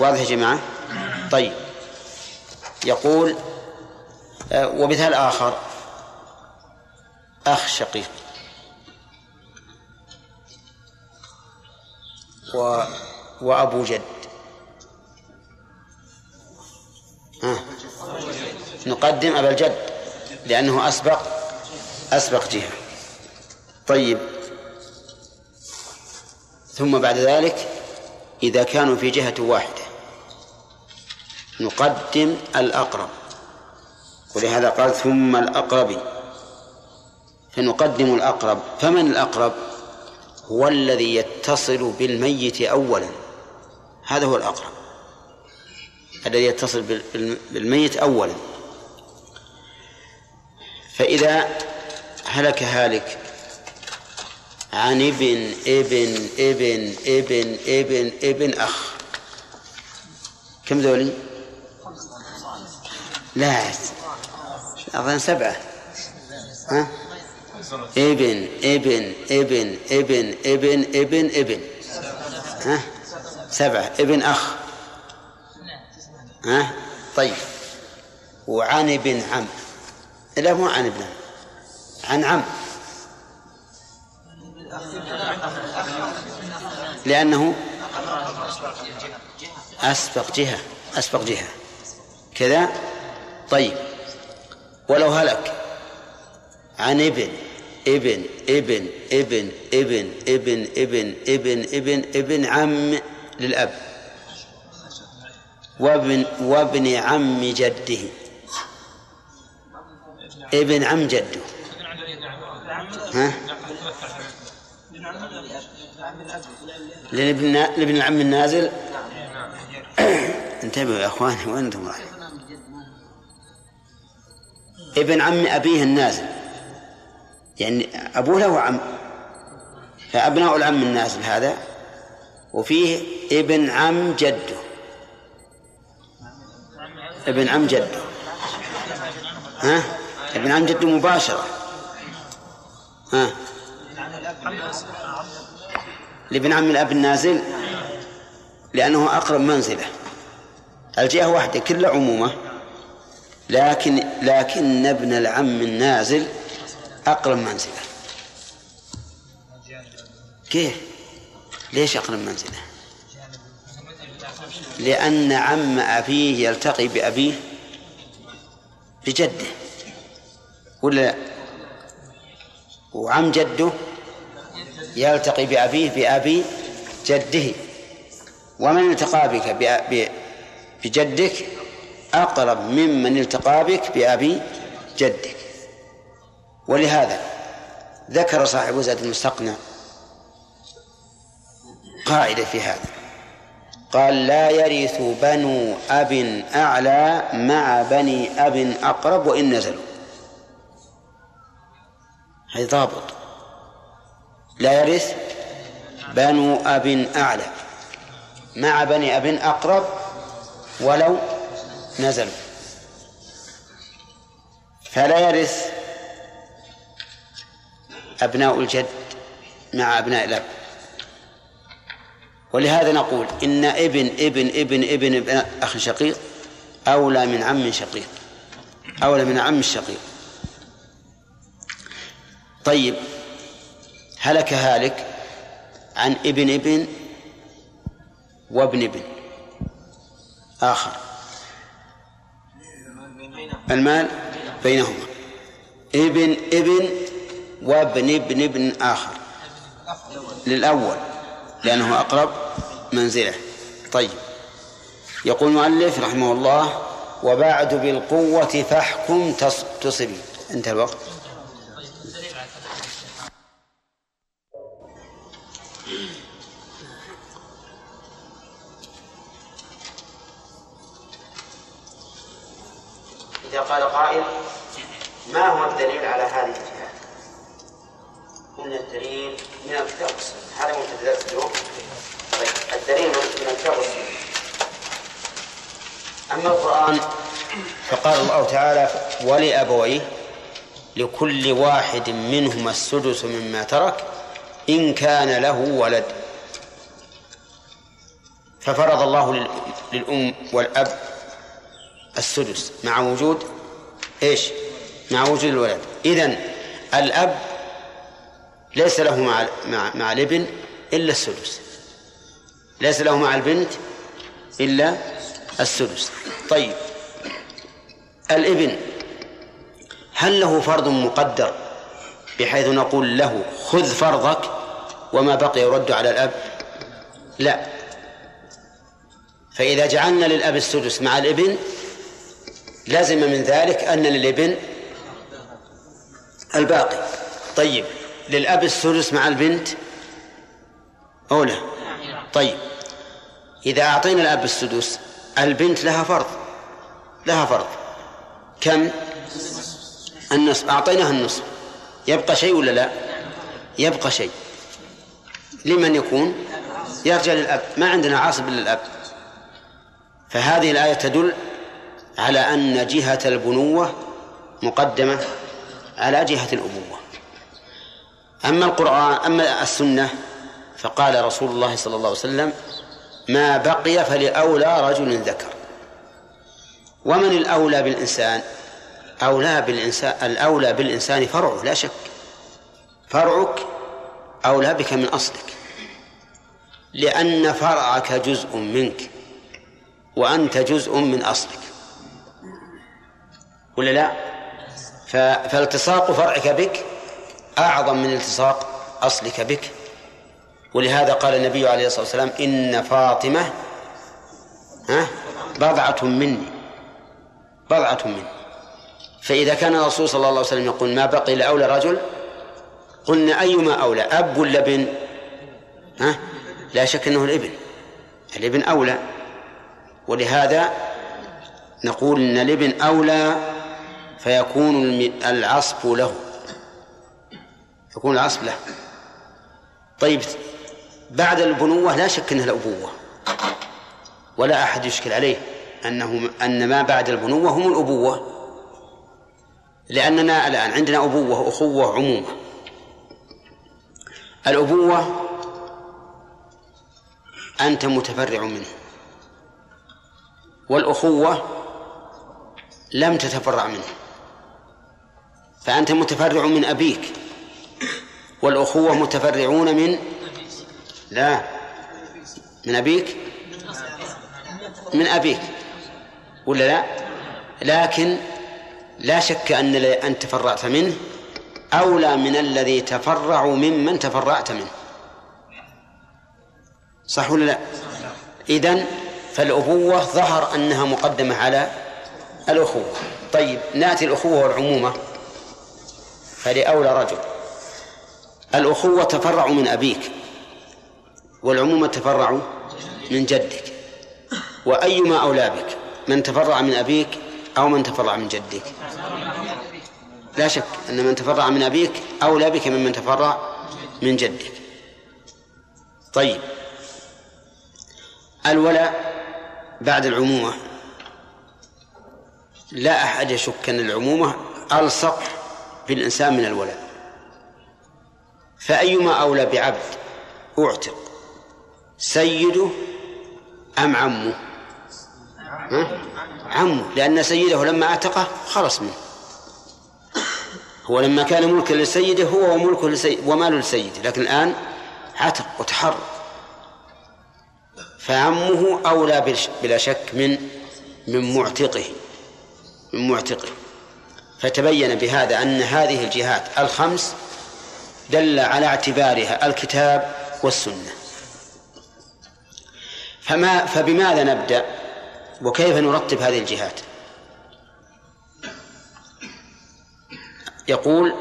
واضح يا جماعة؟ طيب. يقول آه، ومثال آخر. أخ شقيق. و وأبو جد. ها. نقدم أبا الجد لأنه أسبق أسبق جهة. طيب. ثم بعد ذلك إذا كانوا في جهة واحدة نقدم الأقرب. ولهذا قال ثم الأقرب. فنقدم الأقرب. فمن الأقرب؟ هو الذي يتصل بالميت أولا. هذا هو الأقرب. الذي يتصل بالميت أولا. فإذا هلك هالك عن ابن ابن ابن ابن ابن ابن أخ. كم ذولي؟ لا أظن سبعة. ها؟ ابن ابن ابن ابن ابن ابن ابن ها؟ سبعة ابن أخ ها؟ طيب وعن ابن عم لا مو عن ابن عن عم لأنه أسبق جهة أسبق جهة كذا طيب ولو هلك عن ابن ابن ابن ابن ابن ابن ابن ابن ابن ابن عم للأب. وابن وابن عم جده. ابن عم جده. ها؟ لابن لابن العم النازل؟ انتبهوا يا اخواني وين أنتم ابن عم أبيه النازل. يعني أبوه له عم فأبناء العم النازل هذا وفيه ابن عم جده. ابن عم جده. ها؟ ابن عم جده مباشرة. ها؟ لابن عم الأب النازل؟ لأنه أقرب منزلة. الجهة واحدة كلها عمومة. لكن لكن ابن العم النازل أقرب منزلة كيف؟ ليش أقرب منزلة؟ لأن عم أبيه يلتقي بأبيه بجده ولا لا؟ وعم جده يلتقي بأبيه بأبي جده ومن التقى بك بجدك أقرب ممن التقى بك بأبي جدك ولهذا ذكر صاحب زاد المستقنع قاعدة في هذا. قال لا يرث بنو أب أعلى مع بني أب أقرب وإن نزلوا. هذا ضابط. لا يرث بنو أب أعلى مع بني أب أقرب ولو نزلوا. فلا يرث أبناء الجد مع أبناء الأب. ولهذا نقول إن ابن ابن ابن ابن, ابن أخ شقيق أولى من عم شقيق. أولى من عم الشقيق طيب هلك هالك عن ابن ابن وابن ابن آخر. المال بينهما. ابن ابن وابن ابن ابن آخر. للأول لأنه أقرب منزله. طيب. يقول المؤلف رحمه الله وبعد بالقوة فاحكم تصبي انتهى الوقت. إذا قال قائل ما هو الدليل على هذه قلنا الدليل من والسنة هذا مبتدأ اليوم طيب الدليل من والسنة أما القرآن فقال الله تعالى ولأبويه لكل واحد منهما السدس مما ترك إن كان له ولد. ففرض الله للأم والأب السدس مع وجود إيش؟ مع وجود الولد. إذن الأب ليس له مع مع, مع الابن إلا السدس. ليس له مع البنت إلا السدس. طيب. الإبن هل له فرض مقدر بحيث نقول له خذ فرضك وما بقي يرد على الأب؟ لا. فإذا جعلنا للأب السدس مع الإبن لازم من ذلك أن للإبن الباقي. طيب. للأب السدس مع البنت؟ أولى طيب. إذا أعطينا الأب السدس البنت لها فرض. لها فرض. كم؟ النصف. أعطيناها النصف. يبقى شيء ولا لا؟ يبقى شيء. لمن يكون؟ يرجع للأب ما عندنا عاصب للأب فهذه الآية تدل على أن جهة البنوة مقدمة على جهة الأبوة. أما القرآن أما السنة فقال رسول الله صلى الله عليه وسلم ما بقي فلأولى رجل ذكر. ومن الأولى بالإنسان؟ أولى بالإنسان الأولى بالإنسان فرعه لا شك. فرعك أولى بك من أصلك. لأن فرعك جزء منك وأنت جزء من أصلك. ولا لا؟ فالتصاق فرعك بك أعظم من التصاق أصلك بك. ولهذا قال النبي عليه الصلاة والسلام إن فاطمة ها بضعة مني. بضعة مني. فإذا كان الرسول صلى الله عليه وسلم يقول ما بقي لأولى رجل؟ قلنا أيما أولى أب ولا ابن؟ ها لا شك أنه الابن. الابن أولى. ولهذا نقول أن الابن أولى فيكون العصب له. يكون العصب له. طيب بعد البنوة لا شك أنها الأبوة. ولا أحد يشكل عليه أنه أن ما بعد البنوة هم الأبوة. لأننا الآن عندنا أبوة أخوة عمومة الأبوة أنت متفرع منه. والأخوة لم تتفرع منه. فأنت متفرع من أبيك. والأخوة متفرعون من؟ لا. من أبيك؟ من أبيك. ولا لا؟ لكن لا شك أن أن تفرعت منه أولى من الذي تفرع ممن تفرعت منه. صح ولا لا؟ إذن فالأبوة ظهر أنها مقدمة على الأخوة. طيب نأتي الأخوة والعمومة. فلأولى رجل. الأخوة تفرع من أبيك والعمومة تفرع من جدك. وأيما أولى بك من تفرع من أبيك أو من تفرع من جدك. لا شك أن من تفرع من أبيك أولى بك ممن تفرع من جدك. طيب. الولاء بعد العمومة. لا أحد يشك أن العمومة ألصق بالإنسان من الولاء. فأيما أولى بعبد أعتق سيده أم عمه؟ ها؟ عمه لأن سيده لما أعتقه خلص منه. هو لما كان ملكا لسيده هو وملكه لسيد وماله لسيده لكن الآن عتق وتحرر فعمه أولى بلا شك من من معتقه من معتقه. فتبين بهذا أن هذه الجهات الخمس دل على اعتبارها الكتاب والسنة. فما فبماذا نبدأ؟ وكيف نرتب هذه الجهات؟ يقول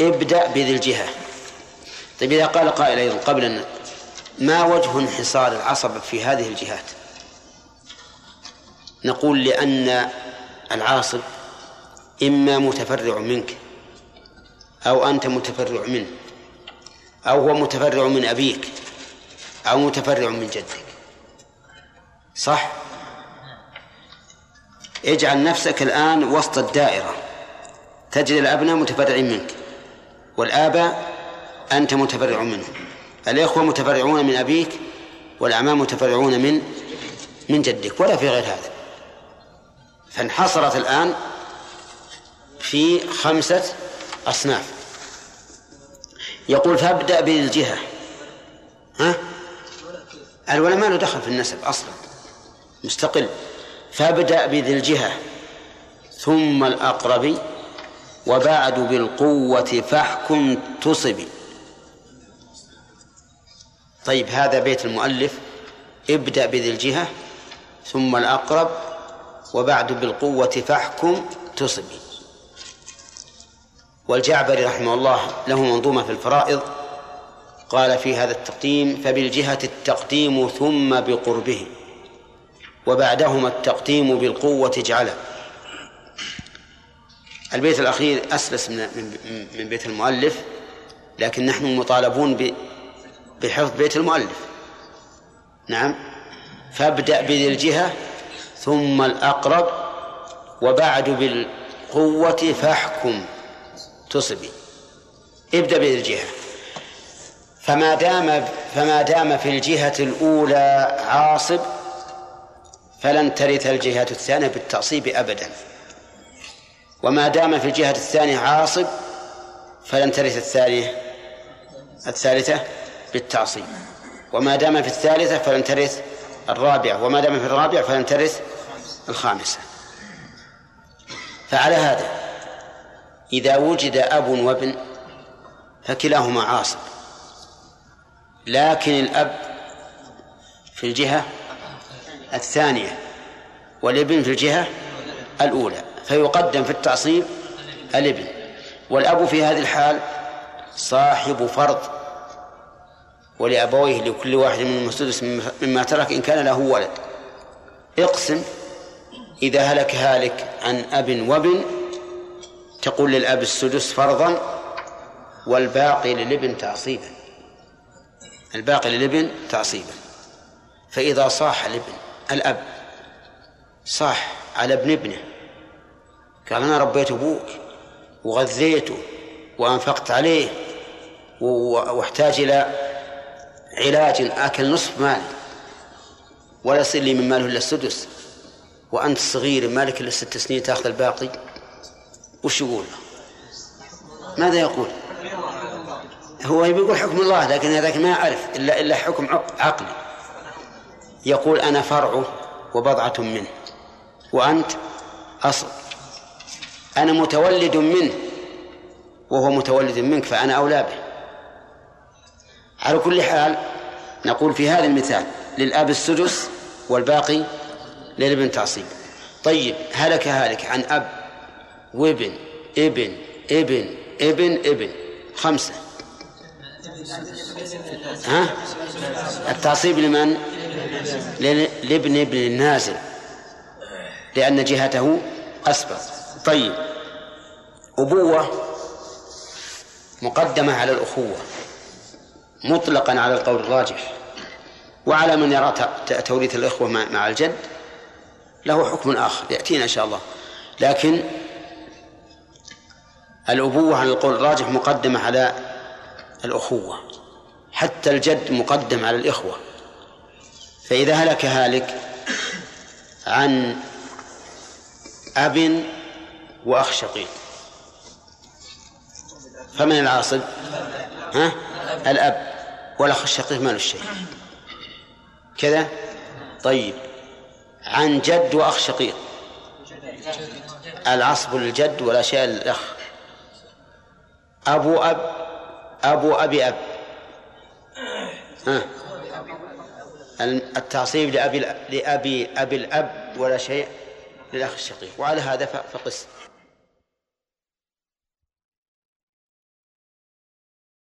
ابدأ بذي الجهة. طيب إذا قال قائل أيضا قبل أن ما وجه انحصار العصب في هذه الجهات؟ نقول لأن العاصب إما متفرع منك أو أنت متفرع منه أو هو متفرع من أبيك أو متفرع من جدك. صح؟ اجعل نفسك الآن وسط الدائرة. تجد الأبناء متفرعين منك والآباء أنت متفرع منهم الإخوة متفرعون من أبيك والأعمام متفرعون من من جدك ولا في غير هذا. فانحصرت الآن في خمسة أصناف. يقول فابدأ بالجهة. ها؟ الولا ما له دخل في النسب أصلا. مستقل. فابدأ بذي الجهة. ثم الأقرب وبعد بالقوة فاحكم تصبي طيب هذا بيت المؤلف. ابدأ بذي الجهة. ثم الأقرب وبعد بالقوة فاحكم تصبي والجعبري رحمه الله له منظومة في الفرائض قال في هذا التقديم فبالجهة التقديم ثم بقربه وبعدهما التقديم بالقوة اجعله البيت الأخير أسلس من بيت المؤلف لكن نحن مطالبون بحفظ بيت المؤلف. نعم. فابدأ بذي الجهة ثم الأقرب وبعد بالقوة فاحكم. تصبي. ابدأ بذي الجهة فما دام فما دام في الجهة الأولى عاصب فلن ترث الجهة الثانية بالتعصيب أبدا. وما دام في الجهة الثانية عاصب فلن ترث الثانية الثالثة بالتعصيب. وما دام في الثالثة فلن ترث الرابعة. وما دام في الرابعة فلن ترث الخامسة. فعلى هذا إذا وجد أب وابن فكلاهما عاصب لكن الأب في الجهة الثانية والابن في الجهة الأولى فيقدم في التعصيب الابن. والأب في هذه الحال صاحب فرض ولأبويه لكل واحد من السدس مما ترك إن كان له ولد. اقسم إذا هلك هالك عن أب وابن تقول للأب السدس فرضا والباقي للابن تعصيبا. الباقي للابن تعصيبا. فإذا صاح الابن الأب صاح على ابن ابنه قال أنا ربيت أبوك وغذيته وأنفقت عليه واحتاج إلى علاج أكل نصف مالي ولا يصير لي من ماله إلا السدس وأنت صغير مالك إلا ست سنين تأخذ الباقي. وش يقول ماذا يقول؟ هو يقول حكم الله لكن هذاك ما يعرف إلا إلا حكم عقلي. يقول أنا فرعه وبضعة منه وأنت أصل. أنا متولد منه وهو متولد منك فأنا أولى به. على كل حال نقول في هذا المثال للأب السدس والباقي للابن تعصيب. طيب هلك هالك عن أب وابن ابن ابن ابن ابن. خمسة. ها؟ التعصيب لمن؟ لابن ابن النازل. لأن جهته أسبق. طيب. أبوة مقدمة على الأخوة. مطلقا على القول الراجح. وعلى من يرى توريث الإخوة مع الجد له حكم آخر. يأتينا إن شاء الله. لكن الأبوة على القول الراجح مقدمة على الأخوة حتى الجد مقدم على الإخوة. فإذا هلك هالك عن أب وأخ شقيق. فمن العاصب؟ ها؟ الأب والأخ الشقيق مال الشيء كذا؟ طيب. عن جد وأخ شقيق. العصب للجد ولا شيء للأخ. أبو أب أبو أبي أب. التعصيب لأبي لأبي أبي الأب ولا شيء للأخ الشقيق. وعلى هذا فقس.